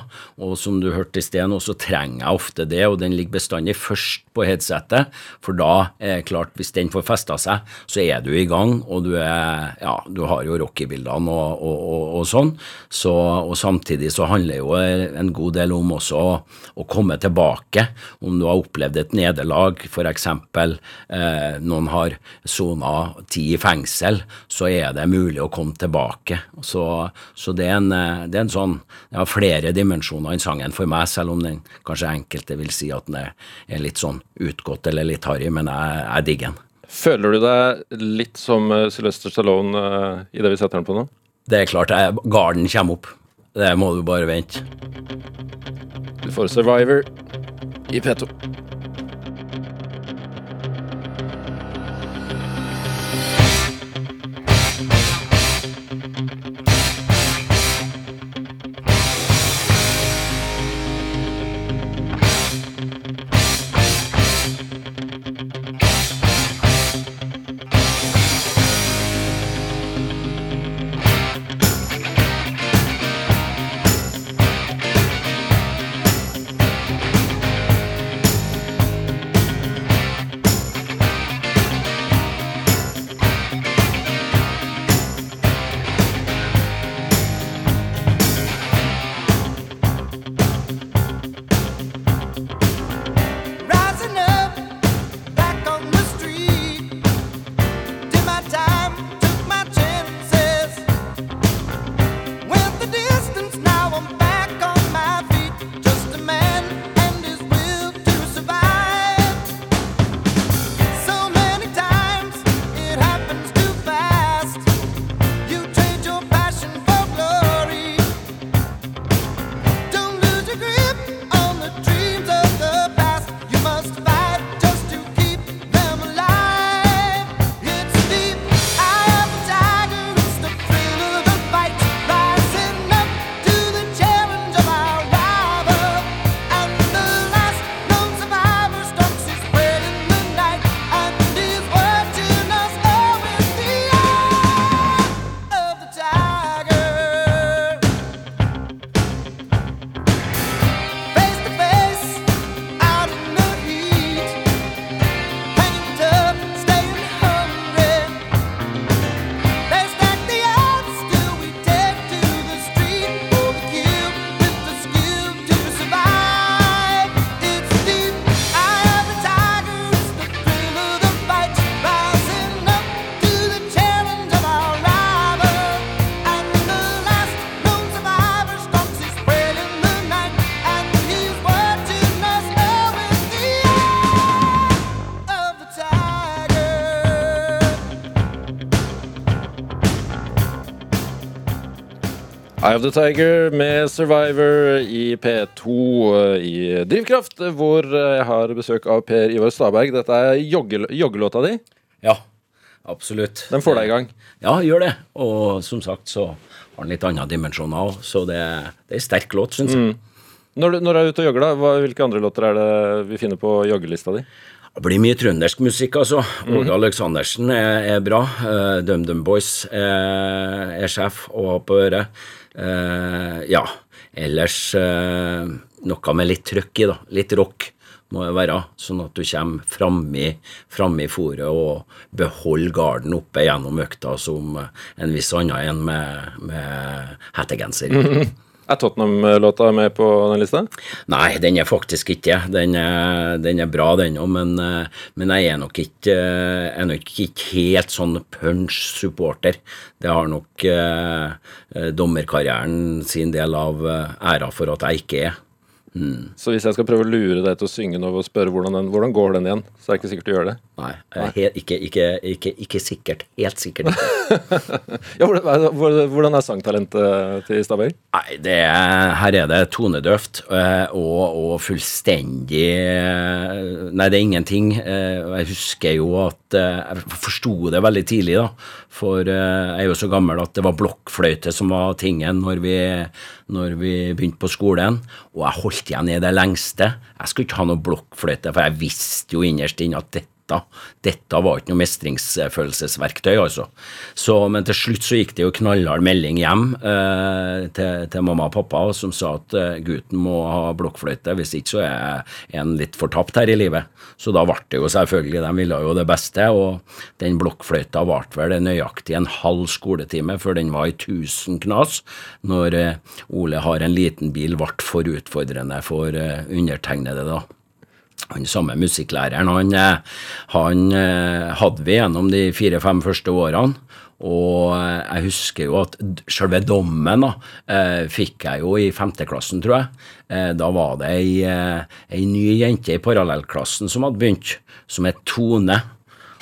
Og som du hørte i sted nå, så trenger jeg ofte det, og den ligger bestandig først på headsetet. For da er det klart, hvis den får festa seg, så er du i gang, og du er Ja, du har jo rockebildene og, og, og, og sånn. Så, og samtidig så handler jo en god del om også å, å komme tilbake. Om du har opplevd et nederlag, f.eks. Eh, noen har sona ti i fengsel, så er det mulig å komme tilbake. Så, så det, er en, eh, det er en sånn Det har flere dimensjoner enn sangen for meg, selv om den kanskje enkelte vil si at den er, er litt sånn utgått eller litt harry, men jeg, jeg digger den. Føler du deg litt som eh, Sylvester Stallone eh, i det vi setter den på nå? Det er klart, jeg, garden kommer opp. Det må du bare vente. Du får Survivor i P2. Eye of the Tiger med Survivor i P2 eh, i Drivkraft, hvor eh, jeg har besøk av Per Ivar Staberg. Dette er joggelåta di. Ja, absolutt. Den får deg i gang. Ja, gjør det. Og som sagt så har den litt andre dimensjoner òg, så det, det er en sterk låt, syns jeg. Når du, når du er ute og jogger, da, hva, hvilke andre låter er det vi finner på joggelista di? Det blir mye trøndersk musikk, altså. Åge Aleksandersen er, er bra. DumDum Boys er, er sjef og på øret. Eh, ja. Ellers eh, noe med litt trøkk i, da. Litt rock må det være, sånn at du kommer framme i, fòret og beholder garden oppe gjennom økta som en viss annen en med, med hettegenser. Er Tottenham-låta med på den lista? Nei, den er faktisk ikke Den er, den er bra, den òg, men, eh, men jeg er nok ikke, eh, er nok ikke helt sånn punch-supporter. Det har nok eh, eh, dommerkarrieren sin del av æra for at jeg ikke er. Så hvis jeg skal prøve å lure deg til å synge nå og spørre hvordan, den, hvordan går den igjen, så er det ikke sikkert du gjør det. Nei, helt, ikke, ikke, ikke, ikke sikkert. Helt sikkert ikke. Ja, hvordan, er sangtalentet til Stabøy? Nei, det er, her er det tonedøvt eh, og, og fullstendig eh, Nei, det er ingenting. Eh, Jeg husker jo at eh, Jeg forsto det veldig tidlig, da. For eh, jeg er jo så gammel at det var blokkfløyte som var tingen når vi, når vi begynte på skolen. Og jeg holdt igjen i det lengste. Jeg skulle ikke ha noe blokkfløyte, for jeg visste jo innerst inne at dette dette var ikke noe mestringsfølelsesverktøy, altså. Så, men til slutt så gikk det jo knallhard melding hjem eh, til, til mamma og pappa som sa at eh, gutten må ha blokkfløyte, hvis ikke så er en litt fortapt her i livet. Så da ble det jo selvfølgelig, de ville jo det beste, og den blokkfløyta varte vel nøyaktig en halv skoletime før den var i tusen knas, når eh, Ole har en liten bil, ble for utfordrende for eh, undertegnede da han samme musikklæreren, han, eh, han eh, hadde vi gjennom de fire-fem første årene. Og eh, jeg husker jo at selve dommen da, fikk jeg jo i femteklassen, tror jeg. Da var det ei, ei ny jente i parallellklassen som hadde begynt, som het Tone.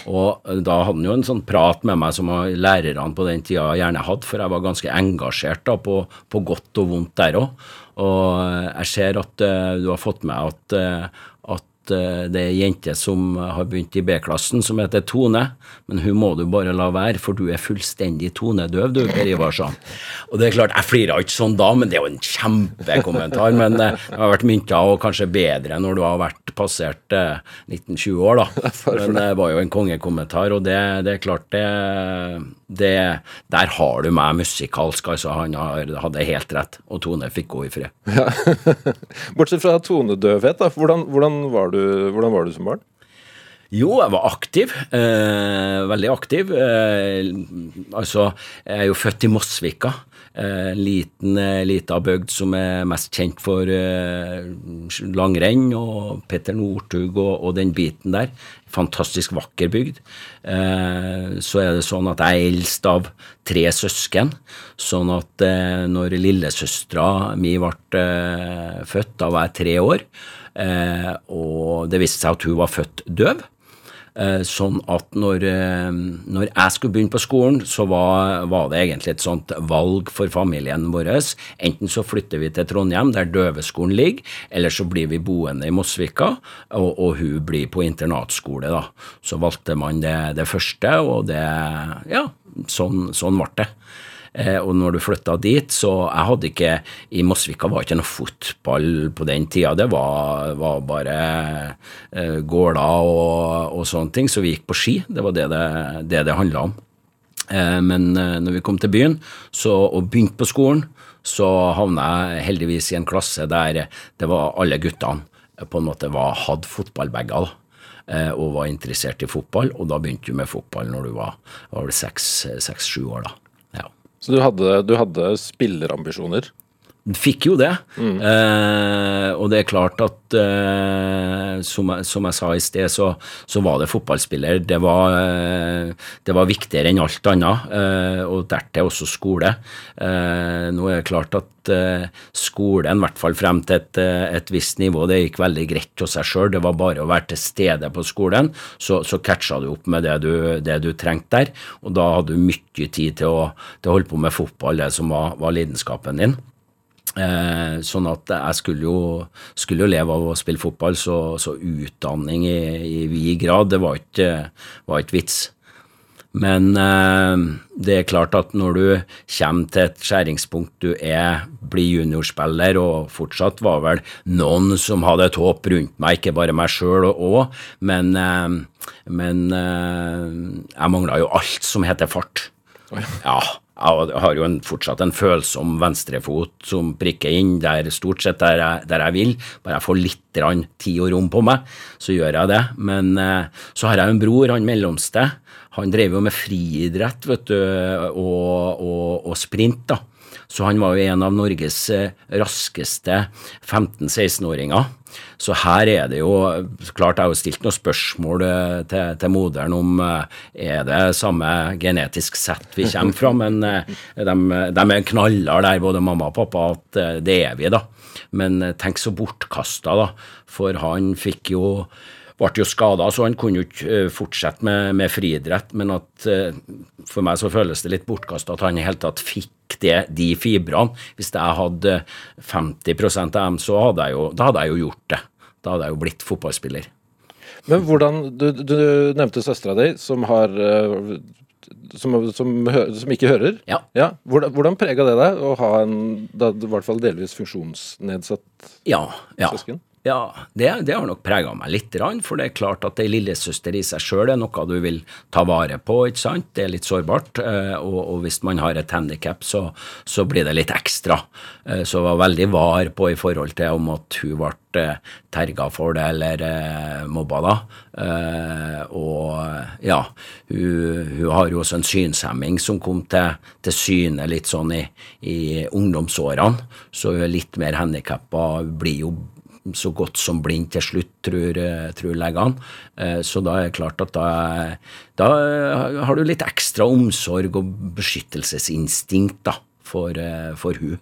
Og eh, da hadde han jo en sånn prat med meg som lærerne på den tida gjerne hadde, for jeg var ganske engasjert da på, på godt og vondt der òg. Og eh, jeg ser at uh, du har fått med at, uh, at det er ei jente som har begynt i B-klassen, som heter Tone. Men hun må du bare la være, for du er fullstendig tonedøv, du, Per sa. Og det er klart, jeg flirer ikke sånn da, men det er jo en kjempekommentar. Men eh, det har vært mynta, og kanskje bedre når du har vært passert eh, 19-20 år, da. Men det var jo en kongekommentar, og det, det er klart det, det Der har du meg musikalsk, altså. Han hadde helt rett, og Tone fikk gå i fred. Bortsett fra tonedøvhet, da. Hvordan, hvordan, var du, hvordan var du som barn? Jo, jeg var aktiv. Eh, veldig aktiv. Eh, altså, jeg er jo født i Mosvika. Eh, liten, eh, lita bygd som er mest kjent for eh, langrenn og Petter Northug og, og den biten der. Fantastisk vakker bygd. Eh, så er det sånn at jeg er eldst av tre søsken. Sånn at når lillesøstera mi ble født, da var jeg tre år. Eh, og det viste seg at hun var født døv. Eh, Sånn at når, eh, når jeg skulle begynne på skolen, så var, var det egentlig et sånt valg for familien vår. Enten så flytter vi til Trondheim, der døveskolen ligger, eller så blir vi boende i Mosvika, og, og hun blir på internatskole, da. Så valgte man det, det første, og det Ja, sånn, sånn ble det. Eh, og når du flytta dit, så jeg hadde ikke I Mosvika var ikke noe fotball på den tida. Det var, var bare eh, gårder og, og sånne ting. Så vi gikk på ski. Det var det det, det, det handla om. Eh, men eh, når vi kom til byen så, og begynte på skolen, så havna jeg heldigvis i en klasse der det var alle guttene på en måte var, hadde fotballbager. da, eh, Og var interessert i fotball, og da begynte du med fotball når du var, seks-sju år. da. Så du hadde, du hadde spillerambisjoner? Fikk jo det. Eh, og det er klart at eh, som, jeg, som jeg sa i sted, så, så var det fotballspiller. Det var, eh, det var viktigere enn alt annet, eh, og dertil også skole. Eh, nå er det klart at eh, skolen, i hvert fall frem til et, et visst nivå, det gikk veldig greit av seg sjøl. Det var bare å være til stede på skolen, så, så catcha du opp med det du, det du trengte der. Og da hadde du mye tid til å, til å holde på med fotball, det som var, var lidenskapen din. Eh, sånn at jeg skulle jo, skulle jo leve av å spille fotball, så, så utdanning i, i vid grad, det var ikke, var ikke vits. Men eh, det er klart at når du kommer til et skjæringspunkt, du er, blir juniorspiller, og fortsatt var vel noen som hadde et håp rundt meg, ikke bare meg sjøl òg, men, eh, men eh, jeg mangla jo alt som heter fart. Ja, Jeg har jo en, fortsatt en følsom venstrefot som prikker inn der stort sett der jeg, der jeg vil. Bare jeg får litt grann tid og rom på meg, så gjør jeg det. Men eh, så har jeg en bror, han mellomste. Han drev jo med friidrett vet du, og, og, og sprint. da. Så han var jo en av Norges eh, raskeste 15-16-åringer. Så her er det jo Klart jeg har jo stilt noen spørsmål eh, til, til moderen om eh, er det samme genetisk sett vi kommer fra, men de, de er knallharde der, både mamma og pappa, at det er vi, da. Men tenk så bortkasta, da. For han fikk jo ble jo skada, så han kunne jo ikke fortsette med, med friidrett. Men at for meg så føles det litt bortkasta at han i hele tatt fikk det, de fibrene. Hvis jeg hadde 50 av dem, så hadde jeg jo, da hadde jeg jo gjort det. Da hadde jeg jo blitt fotballspiller. Men hvordan Du, du nevnte søstera di, som har eh, som, som, som ikke hører. Ja. Hvordan, hvordan prega det deg å ha en da, i hvert fall delvis funksjonsnedsatt Ja, ja. søsken? Ja, det, det har nok prega meg litt, for det er klart at ei lillesøster i seg sjøl er noe du vil ta vare på, ikke sant. Det er litt sårbart, eh, og, og hvis man har et handikap, så, så blir det litt ekstra. Eh, Så jeg var veldig var på i forhold til om at hun ble eh, terga for det eller mobba, da. Og ja, hun, hun har jo også en synshemming som kom til, til syne litt sånn i, i ungdomsårene, så hun er litt mer handikappa, blir jo så godt som blind til slutt, tror, eh, tror legene. Eh, Så da er det klart at da, da har du litt ekstra omsorg og beskyttelsesinstinkt da, for, eh, for hun.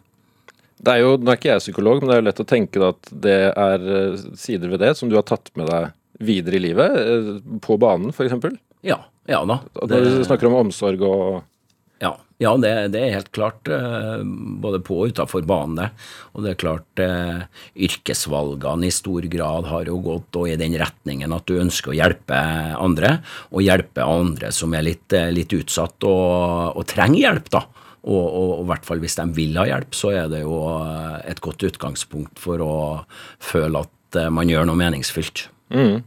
Det er jo, Nå er ikke jeg psykolog, men det er jo lett å tenke at det er eh, sider ved det som du har tatt med deg videre i livet, eh, på banen f.eks. Ja, ja da. Når du snakker om omsorg og Ja, det, det er helt klart eh, både på og utafor banen. Og det er klart eh, yrkesvalgene i stor grad har jo gått og i den retningen at du ønsker å hjelpe andre, og hjelpe andre som er litt, eh, litt utsatt og, og trenger hjelp, da. Og, og, og i hvert fall hvis de vil ha hjelp, så er det jo et godt utgangspunkt for å føle at man gjør noe meningsfylt. Mm.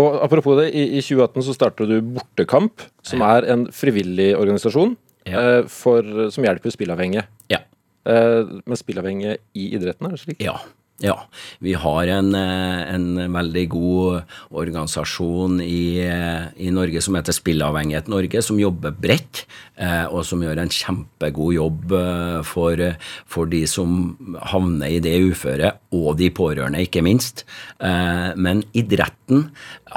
Og Apropos det, i, i 2018 så startet du Bortekamp, som er en frivillig organisasjon Ja. eh, for, som hjelper spilleavhengige. Ja. Eh, men spilleavhengige i idretten, er det slik? Ja. Ja, vi har en, eh, en veldig god organisasjon i, eh, i Norge som heter Spillavhengighet Norge, som jobber bredt, eh, og som gjør en kjempegod jobb eh, for, for de som havner i det uføret, og de pårørende, ikke minst. Eh, Men idretten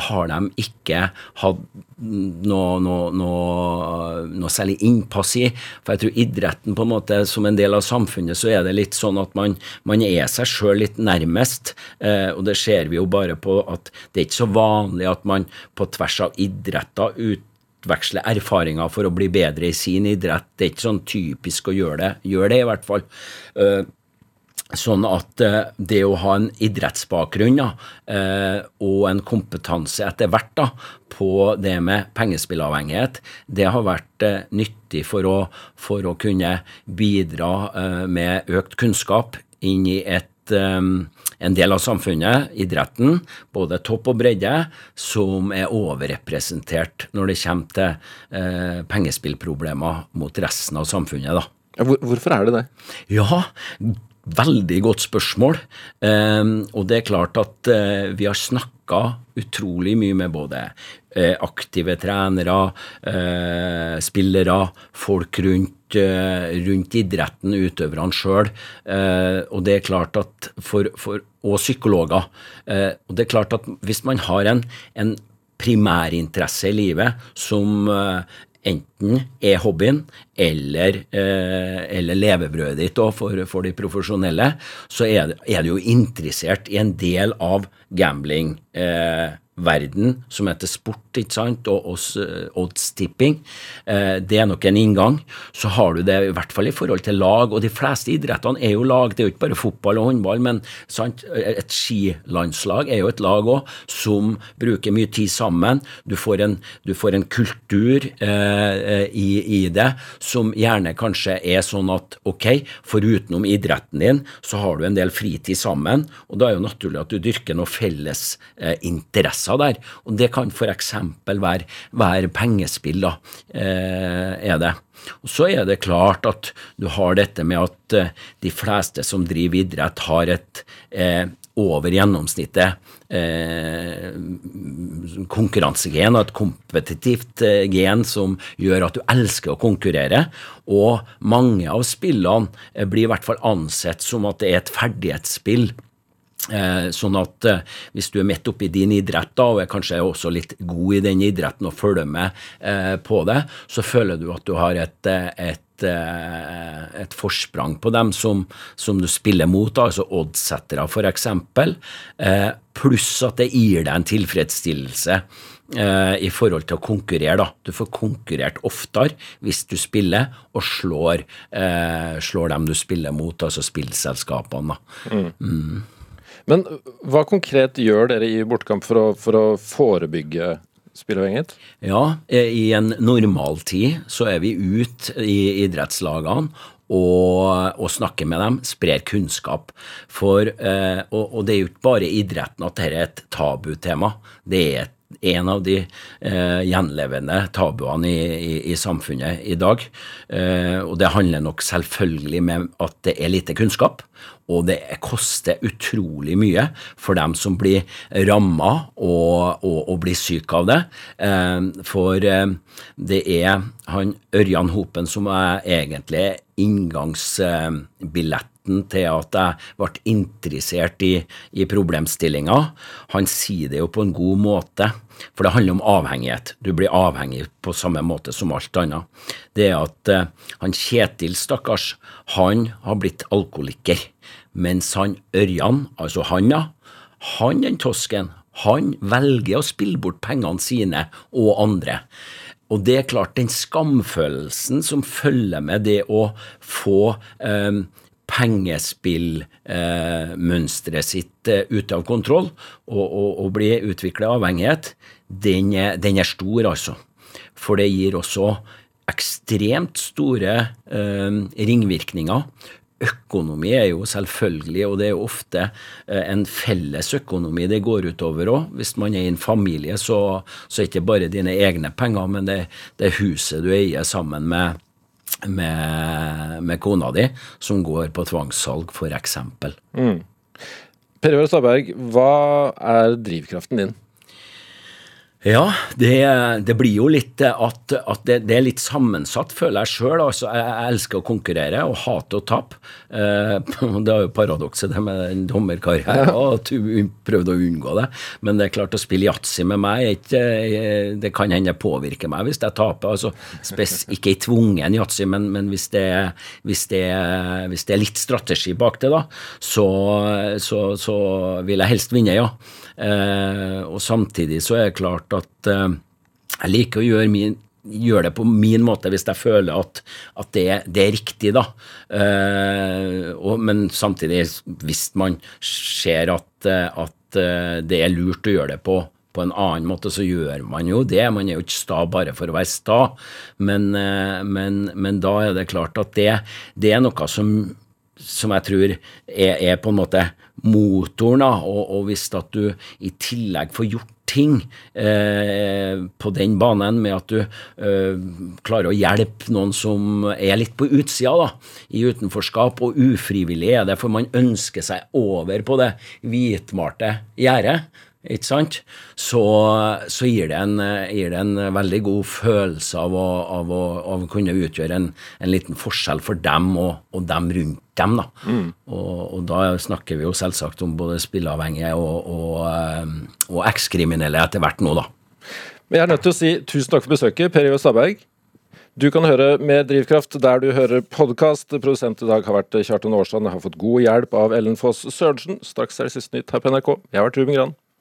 har de ikke hatt noe, noe, noe, særlig innpass i. For jeg tror idretten på en måte som en del av samfunnet, så er det litt sånn at man, man er seg sjøl litt nærmest. Eh, og det ser vi jo bare på at det er ikke så vanlig at man på tvers av idretter utveksler erfaringer for å bli bedre i sin idrett. Det er ikke sånn typisk å gjøre det. Gjør det, i hvert fall. Eh, Sånn at eh, det å ha en idrettsbakgrunn ja, eh, og en kompetanse etter hvert da, på det med pengespillavhengighet, det har vært eh, nyttig for å, for å kunne bidra med økt kunnskap inn i et en del av samfunnet, idretten, både topp og bredde, som er overrepresentert når det kommer til eh, pengespillproblemer mot resten av samfunnet. da. Hvorfor er det det? Ja, veldig godt spørsmål. Eh, og det er klart at eh, vi har snakka utrolig mye med både eh, aktive trenere, eh, spillere, folk rundt, rundt idretten, utøverne sjøl. Og det er klart at for, for, og psykologer. Og det er klart at hvis man har en, en primærinteresse i livet som enten er hobbyen eller, eh, eller levebrødet ditt for, for de profesjonelle, så er, er du jo interessert i en del av gambling. Eh, verden som heter sport, ikke sant, og eh, oddstipping. Eh, det er nok en inngang. Så har du det i hvert fall i forhold til lag, og de fleste idrettene er jo lag. Det er jo ikke bare fotball og håndball, men sant, et skilandslag er jo et lag òg, som bruker mye tid sammen. Du får en, du får en kultur eh, i, i det som gjerne kanskje er sånn at ok, forutenom idretten din, så har du en del fritid sammen, og da er jo naturlig at du dyrker noen felles eh, interesser grensa der, og det kan f.eks. Være, være pengespill, da, eh, er det. Og Så er det klart at du har dette med at eh, de fleste som driver idrett, har et eh, over gjennomsnittet eh, konkurransegen og et kompetitivt eh, gen som gjør at du elsker å konkurrere. Og mange av spillene eh, blir i hvert fall ansett som at det er et ferdighetsspill. Eh, sånn at eh, hvis du er midt oppi din idrett da, og er kanskje også litt god i den idretten og følger med eh, på det, så føler du at du har et, et, et forsprang på dem som, som du spiller mot, da, altså oddsettere f.eks., eh, pluss at det gir deg en tilfredsstillelse eh, i forhold til å konkurrere. da. Du får konkurrert oftere hvis du spiller og slår, eh, slår dem du spiller mot, altså spillselskapene. da. Men hva konkret gjør dere i bortekamp for å, for å forebygge spilleavhengighet? Ja, eh, i en normaltid så er vi ute i idrettslagene og, og snakker med dem, sprer kunnskap. For, eh, og, og det er jo ikke bare idretten at dette er et tabutema. Det er et en av de eh, gjenlevende tabuene i, i, i samfunnet i dag. Eh, og det handler nok selvfølgelig med at det er lite kunnskap, og det koster utrolig mye for dem som blir ramma og, og, og blir syke av det. Eh, for eh, det er han Ørjan Hopen som er egentlig inngangsbilletten til at jeg ble interessert i, i problemstillinga. Han sier det jo på en god måte, for det handler om avhengighet. Du blir avhengig på samme måte som alt annet. Det er at eh, han Kjetil, stakkars, han har blitt alkoholiker, mens han Ørjan, altså han ja, han den tosken, han velger å spille bort pengene sine og andre. Og det er klart, den skamfølelsen som følger med det å få eh, pengespillmønsteret sitt eh, ute av kontroll og, og, og bli utvikla avhengighet, den er, den er stor, altså. For det gir også ekstremt store eh, ringvirkninger. Økonomi er jo selvfølgelig, og det er jo ofte eh, en felles økonomi det går utover òg. Hvis man er i en familie, så, så er det ikke bare dine egne penger, men det, det huset du eier sammen med, med, med kona di, som går på tvangssalg, f.eks. Per Ivar Staberg, hva er drivkraften din? Ja, det, det blir jo litt at, at det, det er litt sammensatt, føler jeg sjøl. Altså, jeg, jeg elsker å konkurrere og hater å tape. Eh, det er jo paradokset det med den dommerkarrieren, at du prøvde å unngå det. Men det er klart å spille yatzy med meg ikke, Det kan hende det påvirker meg hvis jeg taper. altså spes, Ikke i tvungen yatzy, men, men hvis, det, hvis, det, hvis det er litt strategi bak det, da, så, så, så vil jeg helst vinne, ja. Eh, og samtidig så er det klart at eh, jeg liker å gjøre min gjør det på min måte hvis jeg føler at, at det, det, er riktig, da. Eh, og, men samtidig, hvis man ser at, eh, at det er lurt å gjøre det på på en annen måte så gjør man jo det. Man er jo ikke sta bare for å være sta, men, eh, men, men da er det klart at det, det er noe som som jeg tror er, er, på en måte motoren. da, og, og hvis at du i tillegg får gjort ting eh, på den banen med at du eh, klarer å hjelpe noen som er litt på utsida, da, i utenforskap, og ufrivillig er det, for man ønsker seg over på det hvitmalte gjerdet ikke sant, så, så gir, det en, gir, det en, veldig god følelse av å, av å, av å kunne utgjøre en, en, liten forskjell for dem og, og dem rundt dem. Da. Mm. Og, og, da snakker vi jo selvsagt om både spilleavhengige og, og, og ekskriminelle etter hvert nå, da. Men jeg er nødt til å si tusen takk for besøket, Per Ivar Staberg. Du kan høre mer Drivkraft der du hører podkast. Produsent i dag har vært Kjartan Aarsand. Har fått god hjelp av Ellen Foss Sørensen. Straks er det siste nytt her på NRK. Jeg har vært Ruben Gran.